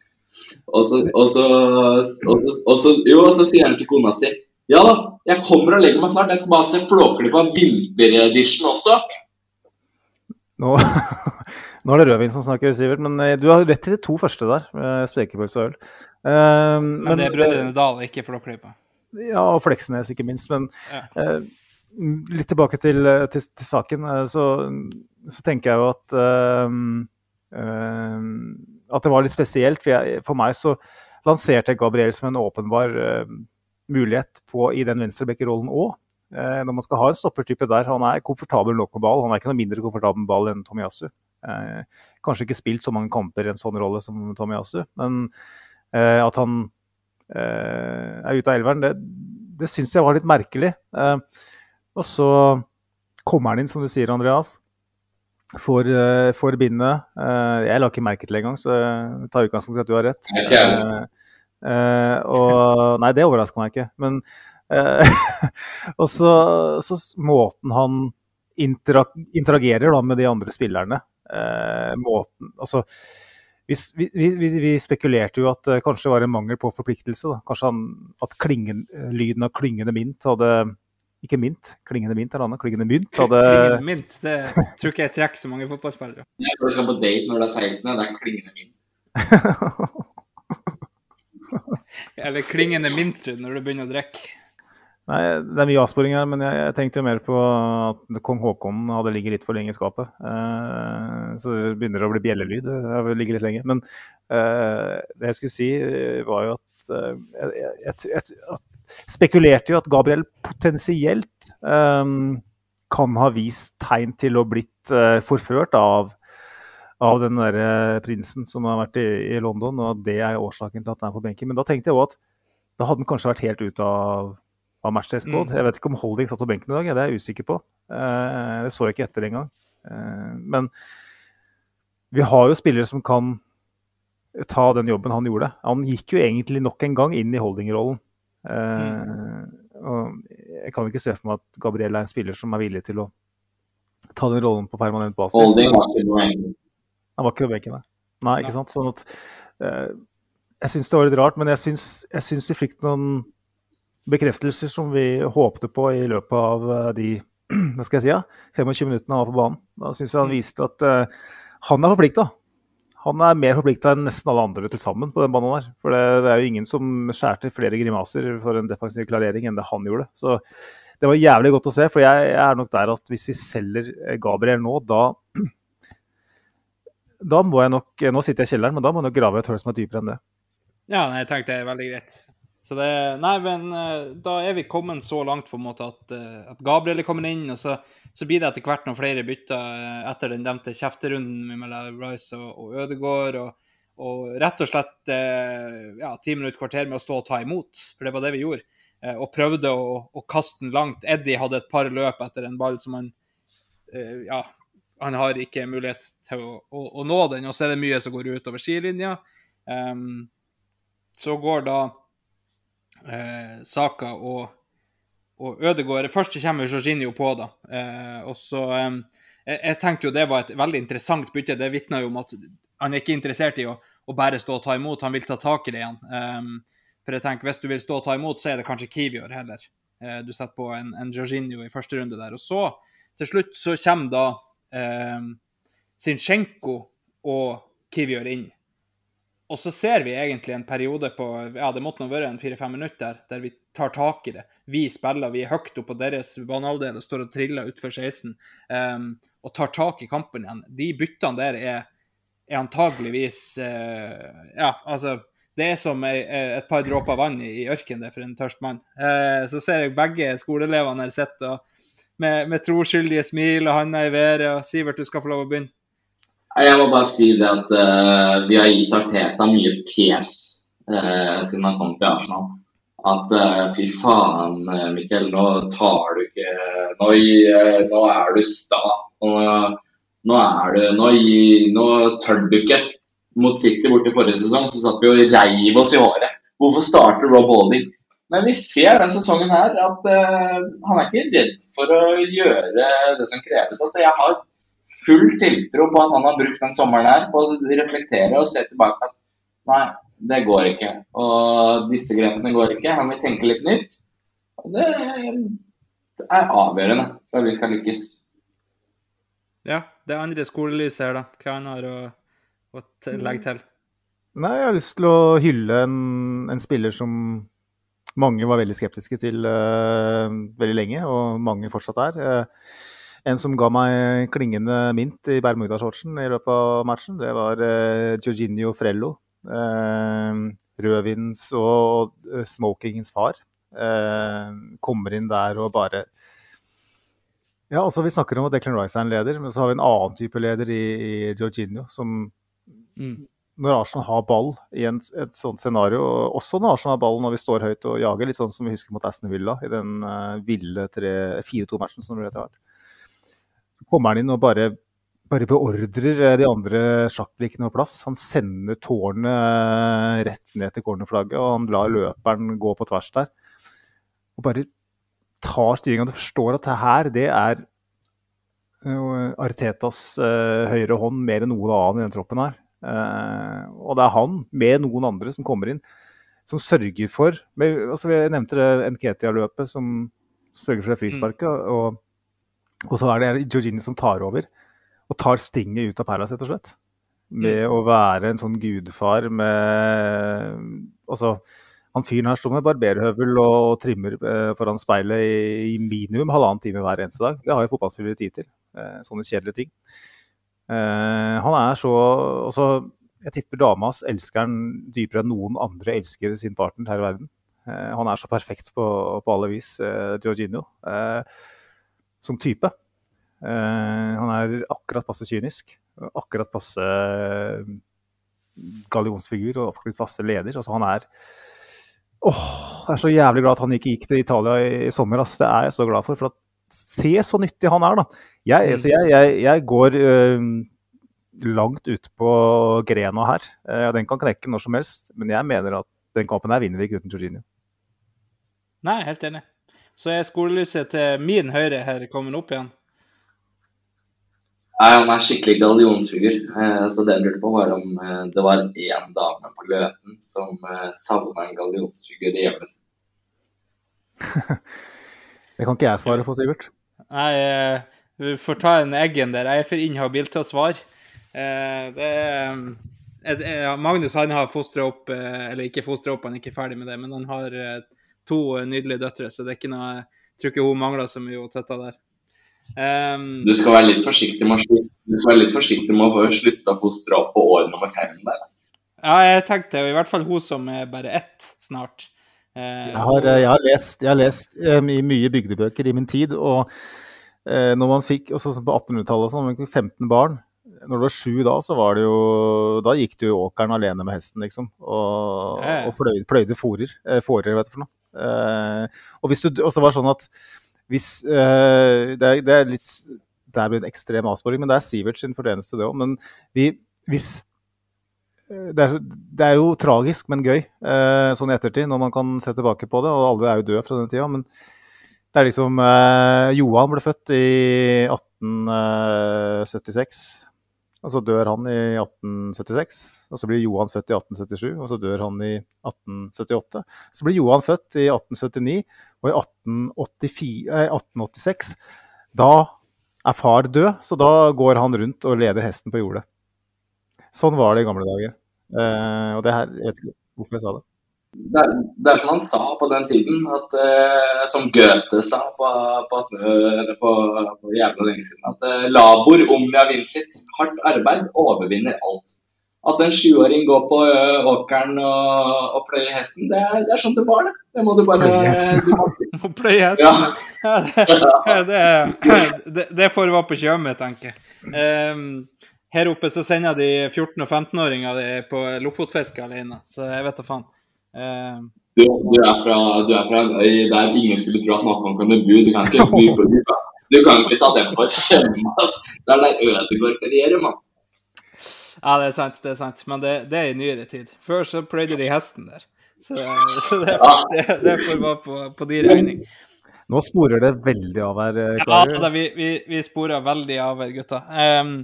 Og så, og så, og så, og så, jo, og så sier han til kona si Ja da, jeg kommer og legger meg snart. Jeg skal bare se Flåklypa vinteredition også. Nå, nå, er det rødvin som snakker, Sivert. Men eh, du har rett til de to første der. Spekepølse og øl. Uh, men, men, det er Brødrene Dale, ikke Flåklypa? Ja, og Fleksnes, ikke minst. Men ja. uh, litt tilbake til, til, til saken. Uh, så, så, tenker jeg jo at at det var litt spesielt. For, jeg, for meg så lanserte Gabriel som en åpenbar uh, mulighet på, i den venstrebekkerrollen òg. Uh, eh, når man skal ha en stoppertype der. Han er komfortabel nok med ball. Han er ikke noe mindre komfortabel med ball enn Tomiyasu. Uh, kanskje ikke spilt så mange kamper i en sånn rolle som Tomiyasu, men at han er ute av elveren, det, det syns jeg var litt merkelig. og så kommer han inn, som du sier, Andreas for, uh, for bindet. Uh, jeg la ikke merke til det engang, så jeg tar utgangspunkt i at du har rett. Uh, og Nei, det overrasker meg ikke. Men Og så, så, måten han interag interagerer da, med de andre spillerne måten, altså, vi, vi, vi, vi, spekulerte jo at det kanskje var en mangel på forpliktelse. Da. Kanskje han, at klingen, lyden av klingende mynt hadde ikke mint. Klingende mynt eller annet. Klingende mynt. Hadde... Klingende mynt, det tror ikke jeg trekker så mange fotballspillere. Jeg tror du skal på date når du er 16, det er klingende mynt. Eller klingende mynt, når du begynner å drikke. Nei, Det er mye avsporing her, men jeg, jeg, tenkte jo mer på at kong Haakon hadde ligget litt for lenge i skapet. Eh, så det begynner å bli bjellelyd. Det har ligget litt lenge. Men eh, det jeg skulle si, var jo at, uh, jeg, jeg, at spekulerte jo at Gabriel potensielt um, kan ha vist tegn til å blitt uh, forført av, av den der uh, prinsen som har vært i, i, London, og at det er årsaken til at han er på benken. Men da tenkte jeg òg at da hadde han kanskje vært helt ute av, av matchtest Mm. Jeg vet ikke om Holding satt på benken i dag, det er jeg usikker på. Uh, det så jeg ikke etter engang. Uh, men vi har jo spillere som kan ta den jobben han gjorde. Han gikk jo egentlig nok en gang inn i holdingrollen. Mm. og jeg kan ikke se for meg at Gabriel er en spiller som er villig til å ta den rollen på permanent basis. Holding var ikke på benken. Han var ikke på benken, nei. ikke sant? Sånn at uh, Jeg syns det var litt rart, men jeg syns, jeg syns de fikk noen bekreftelser som vi håpte på i løpet av uh, de hva skal jeg si, ja, 25 minuttene han var på banen. Da syns jeg han mm. viste at uh, han er forplikta han er mer forplikta enn nesten alle andre til sammen på den banen der. For det, det, er jo ingen som skjærte flere grimaser for en defensiv klarering enn det han gjorde. Så det var jævlig godt å se, for jeg, jeg er nok der at hvis vi selger Gabriel nå, da da må jeg nok Nå sitter jeg i kjelleren, men da må jeg nok grave et hull som er dypere enn det. Ja, jeg tenkte det er veldig greit. Så det Nei, men uh, da er vi kommet så langt på en måte at, uh, at Gabriel er kommet inn, og så, så, blir det etter hvert noen flere bytter uh, etter den nevnte kjefterunden mellom Rice og, og Ødegaard. Og, og, rett og slett ja, ti minutter, kvarter med å stå og ta imot, for det var det vi gjorde. og prøvde å, å, kaste den langt. Eddie hadde et par løp etter en ball som han Ja, han har ikke mulighet til å, å, å, nå den, og så er det mye som går utover sidelinja. Um, så går da eh, Saka og, og Ødegaard. Først kommer Jorginho på, da. Eh, og så eh, jeg, tenkte jo det var et veldig interessant bytte. Det vitner jo om at han er ikke interessert i å, å, bare stå og ta imot, han vil ta tak i det igjen. For jeg tenker, Hvis du vil stå og ta imot, så er det kanskje Kivior heller. Uh, du setter på en, en Jorginho i første runde der. Og så, til slutt, så kommer da Zinchenko og Kivior inn. Og så ser vi egentlig en periode på ja, det måtte nå være en fire-fem minutter der vi tar tak i det. Vi spiller, vi er høyt oppe på deres banehalvdel og står og triller utfor 16 um, og tar tak i kampen igjen. De byttene der er, er antageligvis uh, Ja, altså det er som et par dråper vann i, ørkenen for en tørst mann. Uh, så ser jeg begge skoleelevene her sitte med, med troskyldige smil og handa i været. og Sivert, du skal få lov å begynne. Jeg må bare si det at uh, vi har gitt Arteta mye pes uh, siden han kom til Arsenal. At uh, fy faen, Mikkel, nå tar du ikke Nå, nå er du sta. Nå, nå, er du nå, nå, tør du ikke. Mot City borte forrige sesong så satt vi og reiv oss i håret. Hvorfor starter Rob Holding? Men vi ser denne sesongen her at han er ikke redd for å gjøre det som kreves. Altså, jeg har full tiltro på at han har brukt den sommeren her på å reflektere og se tilbake at nei, det går ikke. Og disse grepene går ikke. Han vil tenke litt nytt. Og det er avgjørende for at vi skal lykkes. Ja, det er andre skolelyset her, da. Hva han har å, å legge til? Nei, jeg har lyst til å hylle en, en spiller som mange var veldig skeptiske til uh, veldig lenge, og mange fortsatt er. Uh, en som ga meg klingende mint i Bermuda-shortsen i løpet av matchen, det var uh, Jorginho Frello. Uh, rødvins og uh, smokingens far. Uh, kommer inn der og bare Ja, altså Vi snakker om at Declan Rice er en leder, men så har vi en annen type leder i, i Jorginho. Som mm. når Arsenal har ball i en, et sånt scenario, og også når Arsenal har ball når vi står høyt og jager, litt sånn som vi husker mot Aston Villa i den ville 4-2-matchen som det har vært kommer han inn og bare, bare beordrer eh, de andre sjakkbrikkene på plass. Han sender tårnet eh, rett ned til cornerflagget, og han lar løperen gå på tvers der. Og bare tar styringa. Du forstår at det her, det er eh, Artetas høyre hånd mer enn noen annen i den troppen her. Og det er han, med noen andre, som kommer inn, som sørger for med, altså Jeg nevnte det Nketia-løpet, som sørger for det frisparket. Mm. og og så er det Georgini som tar over og tar stinget ut av Palace, rett og slett. Med mm. å være en sånn gudfar med Altså, han fyren her står med barberhøvel og trimmer eh, foran speilet i, i, minimum halvannen time hver eneste dag. Det har jo fotballspillere tid til. Eh, sånne kjedelige ting. Eh, han er så også, Jeg tipper dama hans elsker han dypere enn noen andre elsker sin partner her i verden. Eh, han er så perfekt på, på alle vis, eh, Georgino. Eh, som type. Uh, han er akkurat passe kynisk. Akkurat passe uh, gallionsfigur og akkurat passe leder. Altså, han er Åh, jeg er så jævlig glad at han ikke gikk til Italia i, i sommer. Ass. Det er jeg så glad for. for at, se så nyttig han er, da. Jeg, mm. jeg, jeg, jeg går uh, langt ut på grena her. den kan knekke når som helst, men jeg mener at den kampen her vinner vi ikke uten Jorginho. Nei, helt enig. Så er skolelyset til min høyre her kommet opp igjen? Nei, han er skikkelig gallionsfigur. Eh, så det jeg lurte på, var om eh, det var én dame på Løten som eh, savna en gallionsfigur i hjemmet sitt. det kan ikke jeg svare på, Sivert. Nei, vi får ta en Eggen der. Jeg er for inhabil til å svare. Det er Magnus han har fostra opp, eller ikke fostra opp, han er ikke ferdig med det, men han har to nydelige døtre, så det er ikke noe Jeg tror ikke hun mangler så mye, hun tøtta der. Um, du skal være litt forsiktig med å, du skal være litt forsiktig med å slutte å fostre opp på år nummer fem. Der, altså. Ja, jeg tenkte i hvert fall hun som er bare ett snart. Uh, jeg, har, jeg, har, lest, jeg har lest um, i mye bygdebøker i min tid, og uh, når man fikk, også på 1800-tallet, sånn, man fikk 15 barn når du var sju da, så var det jo Da gikk du i åkeren alene med hesten, liksom. Og, og pløyde, pløyde fòrer. Eh, fårer, vet du for noe. Eh, og hvis du også var sånn at hvis eh, det, er, det er litt Det blir en ekstrem avsporing, men det er Sivert sin fortjeneste, det òg. Men vi, hvis eh, det er, det er, jo tragisk, men gøy eh, sånn i ettertid, når man kan se tilbake på det. Og alle er jo døde fra den tida. Men det er liksom eh, Johan ble født i 1876. Og så dør han i 1876. Og så blir Johan født i 1877, og så dør han i 1878. Så blir Johan født i 1879, og i 1884, eh, 1886 Da er far død, så da går han rundt og leder hesten på jordet. Sånn var det i gamle dager. Eh, og det her, jeg vet ikke hvorfor jeg sa det. Det er, det er som han sa på den tiden, at, eh, som Goethe sa på, på, på, på, jævla lenge siden, at eh, labor omnia vincit, hardt arbeid overvinner alt. At en sjuåring går på ø, åkeren og, og pløyer hesten, det er, det er sånn det var, det. Det må du bare Pløye hesten. du må, Må pløye hesten. Ja. Ja, det, det, det, får være på kjømet, tenker jeg. Um, her oppe så sender de 14- og 15-åringer de på lofotfiske alene, så jeg vet da faen. Ehm, du, du, er fra, du er fra en øy der ingen skulle tro at noen kunne bo. Du kan ikke, by på, kan, du kan ikke ta den på kjemme. ass. Det er der Ødegaard ferierer, mann. ja, det er sant, det er sant. Men det, det er i nyere tid. Før så pløyde de hesten der. Så, så det, det, det får være på, på de regning. Nå sporer det veldig av her, eh, Ja, da, vi, vi, vi sporer veldig av her, gutta. Ehm,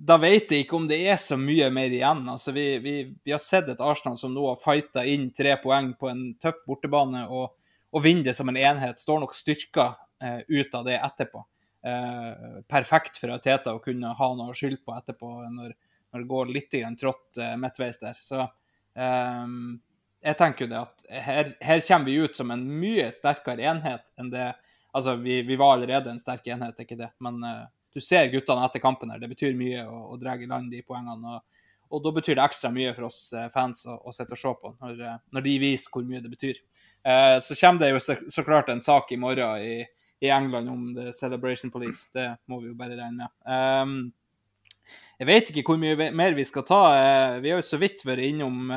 da vet jeg ikke om det er så mye mer igjen. Altså, vi, vi, vi har sett et Arsenal som nå har fighta inn tre poeng på en tøff bortebane og, og vinner det som en enhet. Står nok styrka eh, ut av det etterpå. Eh, perfekt for Teta å kunne ha noe å skylde på etterpå når, når det går litt grann trått eh, midtveis der. Så eh, jeg tenker jo det at her, her kommer vi ut som en mye sterkere enhet enn det Altså, vi, vi var allerede en sterk enhet, er ikke det, men eh, du ser guttene etter kampen her. Det betyr mye å, å dra i land de poengene. Og, og da betyr det ekstra mye for oss eh, fans å, å sitte og se på, når, eh, når de viser hvor mye det betyr. Eh, så kommer det jo så, så klart en sak i morgen i, i England om The Celebration Police. Det må vi jo bare regne med. Um, jeg vet ikke hvor mye mer vi skal ta. Eh, Vi har jo så vidt vært innom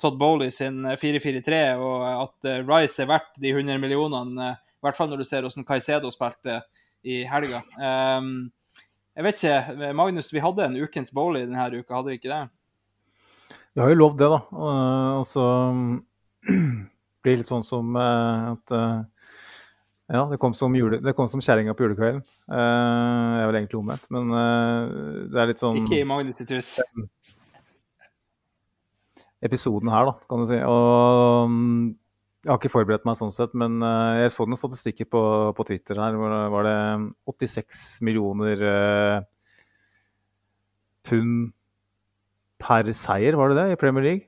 Todd Bowley sin eh, 4-4-3, og at Rice er verdt de 100 millionene, i hvert fall når du ser hvordan Caicedo spilte i helga. Um, jeg vet ikke, eh, Magnus, vi hadde en ukens Bowley denne uka, hadde vi ikke det? Vi har jo lovd det, da. Og, og så blir det litt sånn som eh, at eh, Ja, det kom som, jule, det kom som kjerringa på julekvelden. Eh, jeg er vel egentlig omvendt, men eh, det er litt sånn Ikke i Magnus sitt hus. episoden her, da, kan du si. Og jeg har ikke forberedt meg sånn sett, men eh, jeg så noen statistikker på, på Twitter her. hvor det var det 86 millioner eh, pund per seier, var det det, i Premier League?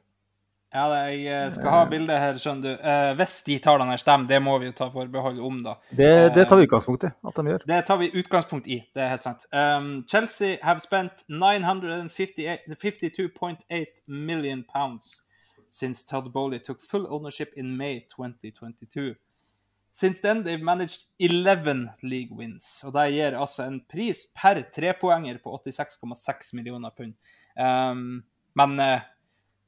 Ja, det- jeg eh, skal ha bildet her, skjønner du. Eh, hvis de tallene her stemmer, det må vi jo ta forbehold om, da. Det, det tar vi utgangspunkt i at de gjør. Det tar vi utgangspunkt i, det er helt sant. Um, Chelsea have spent 952.8 million pounds since Todd Bowley took full ownership in May 2022. Since then they've managed 11 league wins, og det gir altså en pris per trepoenger på 86,6 millioner pund. Um, men uh,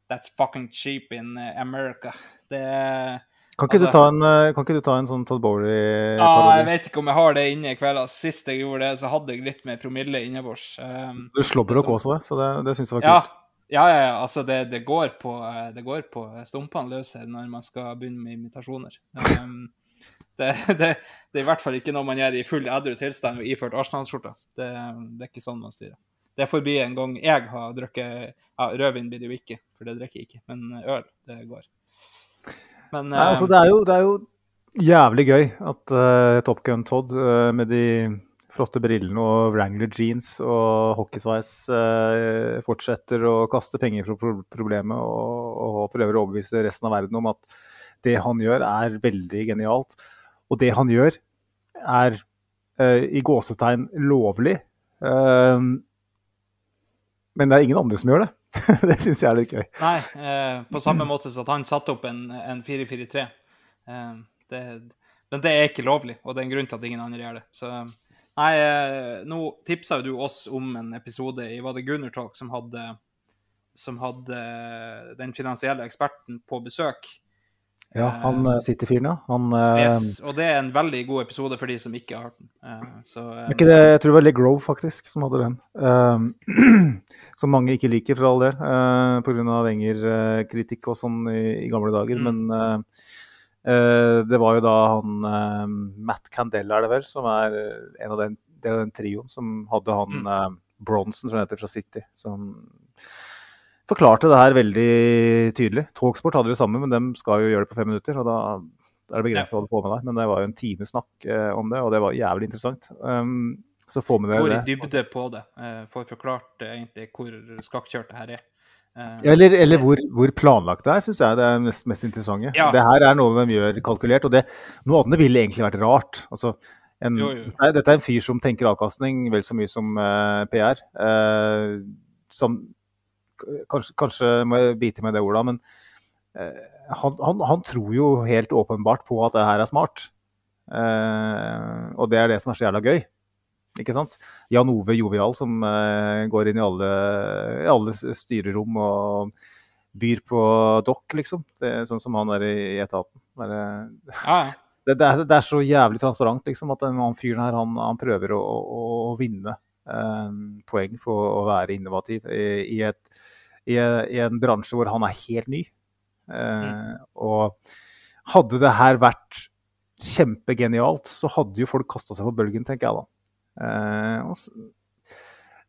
that's fucking cheap in eh, America. Det er Kan ikke, Altså- du, ta en, eh, kan ikke du ta en sånn Todd Ja, jeg vet ikke om jeg har det inne i kveld. ass. Sist jeg gjorde det, så hadde jeg litt mer promille innebords. Um, du slobber det er også, så det, det syns jeg var kult. ja, ja, ja, altså det, det går på, eh, det går på stumpene løs her når man skal begynne med imitasjoner. Um, det, det, det er i hvert fall ikke noe man gjør i full edru tilstand og iført Arsenal-skjorta. Det, det er ikke sånn man styrer. Det får bli en gang jeg har drukket ja, Rødvin blir det jo ikke, for det drikker jeg ikke. Men øl, det går. Men Nei, altså, eh, det, er jo, det er jo jævlig gøy at uh, Top Gun Todd uh, med de flotte brillene og Wrangler jeans og hockeysveis eh, fortsetter å kaste penger på pro problemet og, og prøver å overbevise resten av verden om at det han gjør, er veldig genialt. Og det han gjør, er eh, i gåsetegn lovlig. Eh, men det er ingen andre som gjør det. det syns jeg er litt gøy. Nei, eh, på samme måte som at han satte opp en, en 4-4-3. Eh, det, men det er ikke lovlig, og det er en grunn til at ingen andre gjør det. Så nei, eh, nå tipsa jo du oss om en episode i Var det Gunner Talk som hadde, som hadde den finansielle eksperten på besøk. Ja, han sitter City-fyren, ja. Han, eh, Yes, og det er en veldig god episode for de som ikke har hørt den. Eh, så, eh, ikke det, jeg tror det var Leg Grove faktisk som hadde den. Som mange ikke liker, for all del, uh, pga. Wenger-kritikk og sånn i, i gamle dager. Mm. Men det var jo da han uh, Matt Candela, er det vel, som er uh, en av den, del av den trioen som hadde han Mm. Bronson, som heter, fra City. Som forklarte det her veldig tydelig. Talksport hadde det samme, men dem skal jo gjøre det på fem minutter. og da er det begrenset hva du får med deg, men det var jo en times snakk eh, om det, og det var jævlig interessant. Um, så få med går i dybde på det. eh, får forklart eh, egentlig hvor skakkjørt det her er. Eh, Eller, eller hvor, hvor planlagt det er, syns jeg det er mest, mest interessante. Ja. Det her er noe de gjør kalkulert, og det, noe annet ville egentlig vært rart. Altså, en, Jo, jo. Dette, er, dette er en fyr som tenker avkastning vel så mye som uh, PR. Uh, som kanskje, kanskje må jeg bite med det ordet, men uh, han, han, han tror jo helt åpenbart på at det her er smart. Eh, og det er det som er så jævla gøy. Ikke sant? Jan Ove Jovial som uh, går inn i alle, i alle styrerom og byr på dokk, liksom. Det sånn som han er i, i etaten. Bare, ja, ja. det, det, er, det er så jævlig transparent liksom, at den fyren her han, han prøver å, å, å vinne eh, poeng på å være innovativ i, i, et, i, en bransje hvor han er helt ny. Eh, og hadde det her vært kjempegenialt, så hadde jo folk kasta seg på bølgen, tenker jeg da. Eh,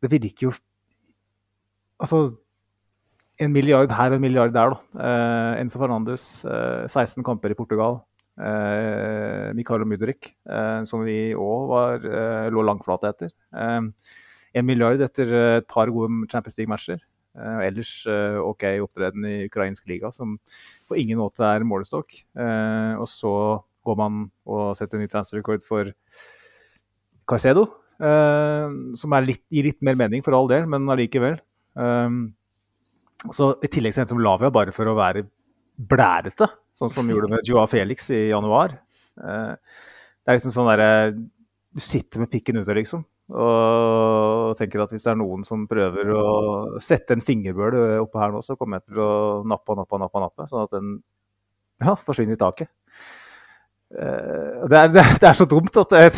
det virker jo Altså en milliard her og en milliard der, da. Eh, Enzo Fernandes, eh, 16 kamper i Portugal. Eh, Mikael Mudrik, eh, som vi òg eh, lå langflate etter. Eh, en milliard etter eh, et par gode Champions League-matcher. Uh, ellers uh, OK opptreden i ukrainsk liga, som på ingen måte er målestokk. Uh, og så går man og setter ny transferrekord for Caicedo, eh, som litt, gir litt mer mening for all del, men allikevel. Eh, så I tillegg så henter som Lavia bare for å være blærete, sånn som de gjorde med Joa Felix i januar. Eh, det er liksom sånn derre Du sitter med pikken ute, liksom. Og tenker at hvis det er noen som prøver å sette en fingerbøl oppe her nå, så kommer jeg til å nappe og nappe og nappe, nappe, sånn at den ja, forsvinner i taket. Eh, Det er, det, er, så dumt at jeg,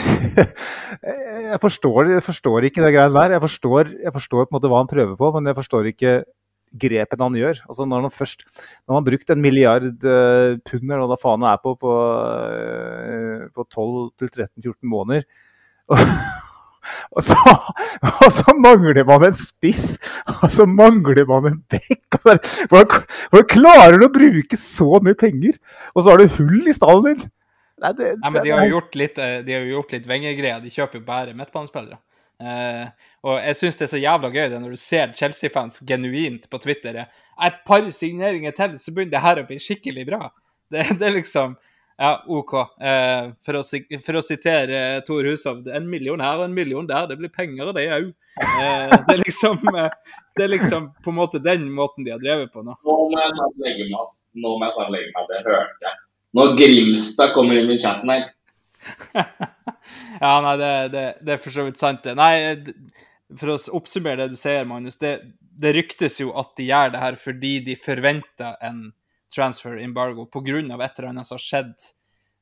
jeg, forstår, jeg forstår ikke det greiene der. Jeg forstår, jeg forstår hva han prøver på, men jeg forstår ikke grepene han gjør. Altså Når han først når han har brukt en milliard eh, pund eller hva faen det er på på, eh, på 12-13-14 måneder og, og, så, og så mangler man en spiss, og så mangler man en bekk. Hvordan hvordan klarer du å bruke så mye penger, og så har du hull i stallen din? Nei, det, Nei, men de har jo gjort litt, eh, de har jo gjort litt Wenger-greier. De kjøper jo bare midtbanespillere. Uh, og jeg syns det er så jævla gøy det når du ser Chelsea-fans genuint på Twitter Et par signeringer til, så begynner det her å bli skikkelig bra. Det, det er liksom Ja, OK. Uh, for, å, for å sitere eh, Tor Hushovd, en million her og en million der, det blir penger av det òg. Uh, det er liksom Det er liksom på en måte den måten de har drevet på nå. Nå må jeg snart legge meg. Nå må jeg snart legge meg. Det hørte jeg. Når Grimstad kommer inn i chatten her. Ja, nei, det, det, det er for så vidt sant, det. Nei, for å oppsummere det du sier, Magnus, det, det ryktes jo at de gjør det her fordi de forventer en transfer embargo av et eller annet som har skjedd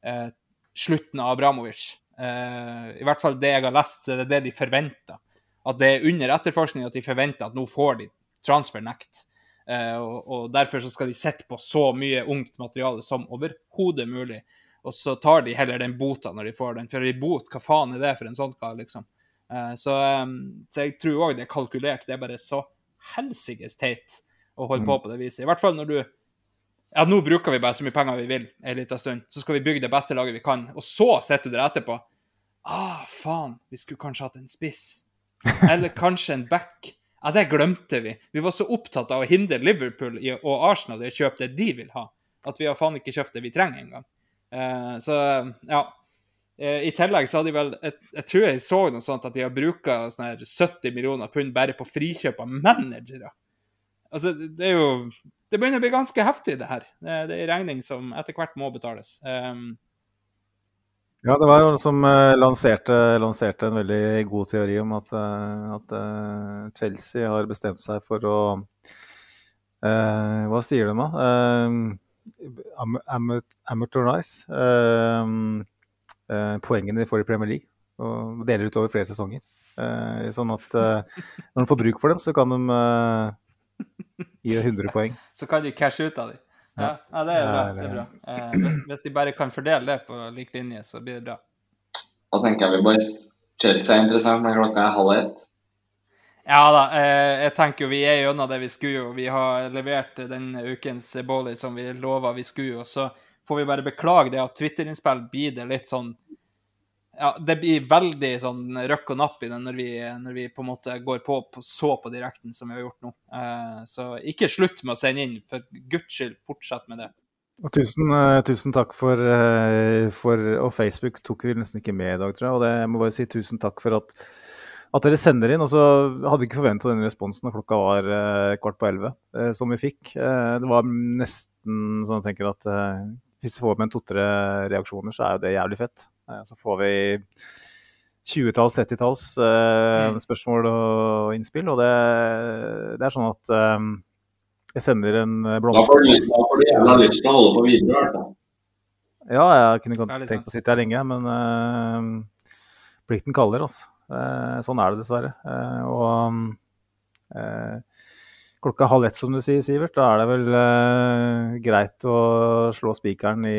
eh, slutten av Abramovic. Eh, I hvert fall det jeg har lest, så er det det de forventer. At det er under etterforskning at de forventer at nå får de transfernekt. Eh, og, og derfor så skal de sitte på så mye ungt materiale som overhodet mulig. Og så tar de heller den bota når de får den. For i bot, hva faen er det for en sånn kar, liksom? Eh, så, så jeg tror òg det er kalkulert. Det er bare så helsikes teit å holde på på det viset. I hvert fall når du Ja, nå bruker vi bare så mye penger vi vil en liten stund. Så skal vi bygge det beste laget vi kan. Og så sitter du der etterpå. Ah, faen, vi skulle kanskje hatt en spiss. Eller kanskje en back. Ja, det glemte vi. Vi var så opptatt av å hindre Liverpool og Arsenal i å kjøpe det de vil ha, at vi har faen ikke kjøpt det vi trenger engang. Eh, så ja. Eh, I tillegg så har de vel Jeg, jeg tror jeg så noe sånt at de har bruka sånn her 70 millioner pund bare på frikjøp av managere. Altså, det er jo Det begynner å bli ganske heftig, det her. Det er en regning som etter hvert må betales. Um, Ja, det var noen som eh, lanserte, lanserte en veldig god teori om at, eh, at eh, Chelsea har bestemt seg for å eh, Hva sier de da? Am, amateurize eh, eh, poengene de får i Premier League. Og deler ut over flere sesonger. Eh, sånn at eh, når de får bruk for dem, så kan de eh, gi 100 poeng. så kan de cashe ut av dem. Ja, ja, det er bra. det er bra. Eh, hvis, hvis de bare kan fordele det på lik linje, så blir det bra. Da tenker jeg vi, boys. Chelsea er interessant, men klokka er halv ett. Ja da, eh, jeg tenker jo vi er gjennom det vi skulle jo. Vi har levert den ukens Bolly som vi lova vi skulle. Og så får vi bare beklage det at Twitter-innspill blir det litt sånn ja, det blir veldig sånn røkk og napp i det når vi, når vi på en måte går på, på så på direkten som vi har gjort nå. Uh, så ikke slutt med å sende inn, for guds skyld, fortsett med det. Og tusen, uh, tusen takk for, uh, for, Og Facebook tok vi nesten ikke med i dag, tror jeg. Og det, jeg må bare si tusen takk for at, at dere sender inn. Og så hadde vi ikke forventa den responsen da klokka var kvart på elleve, som vi fikk. det var nesten sånn jeg tenker at hvis vi får med en to-tre reaksjoner, så er jo det jævlig fett. Så får vi 20-talls, 30-talls mm. spørsmål og innspill. Og det, det er sånn at jeg sender en blomster. Da får du, da får du gjerne lyst til å holde på videre, i hvert fall. Ja, jeg kunne godt tenkt på å sitte her lenge, men uh, plikten kaller, altså. Uh, sånn er det dessverre. Uh, og klokka halv ett, som du sier, Sivert, da er det vel greit å slå spikeren i,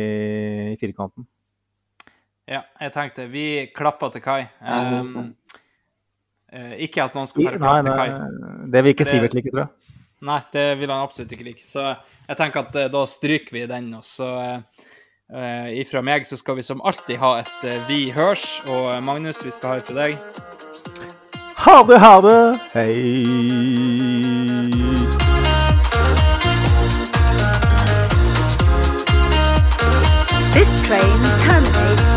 i, firkanten. Ja, jeg tenkte vi klapper til Kai. Um, ikke at noen skal bare klappe til Kai. Det vil ikke Sivert like, tror jeg. Nei, det vil han absolutt ikke like. Så jeg tenker at uh, da stryker vi den. Og så uh, ifra meg så skal vi som alltid ha et uh, Vi hørs. Og Magnus, vi skal ha et til deg. Ha det, ha det. Hei. This train terminates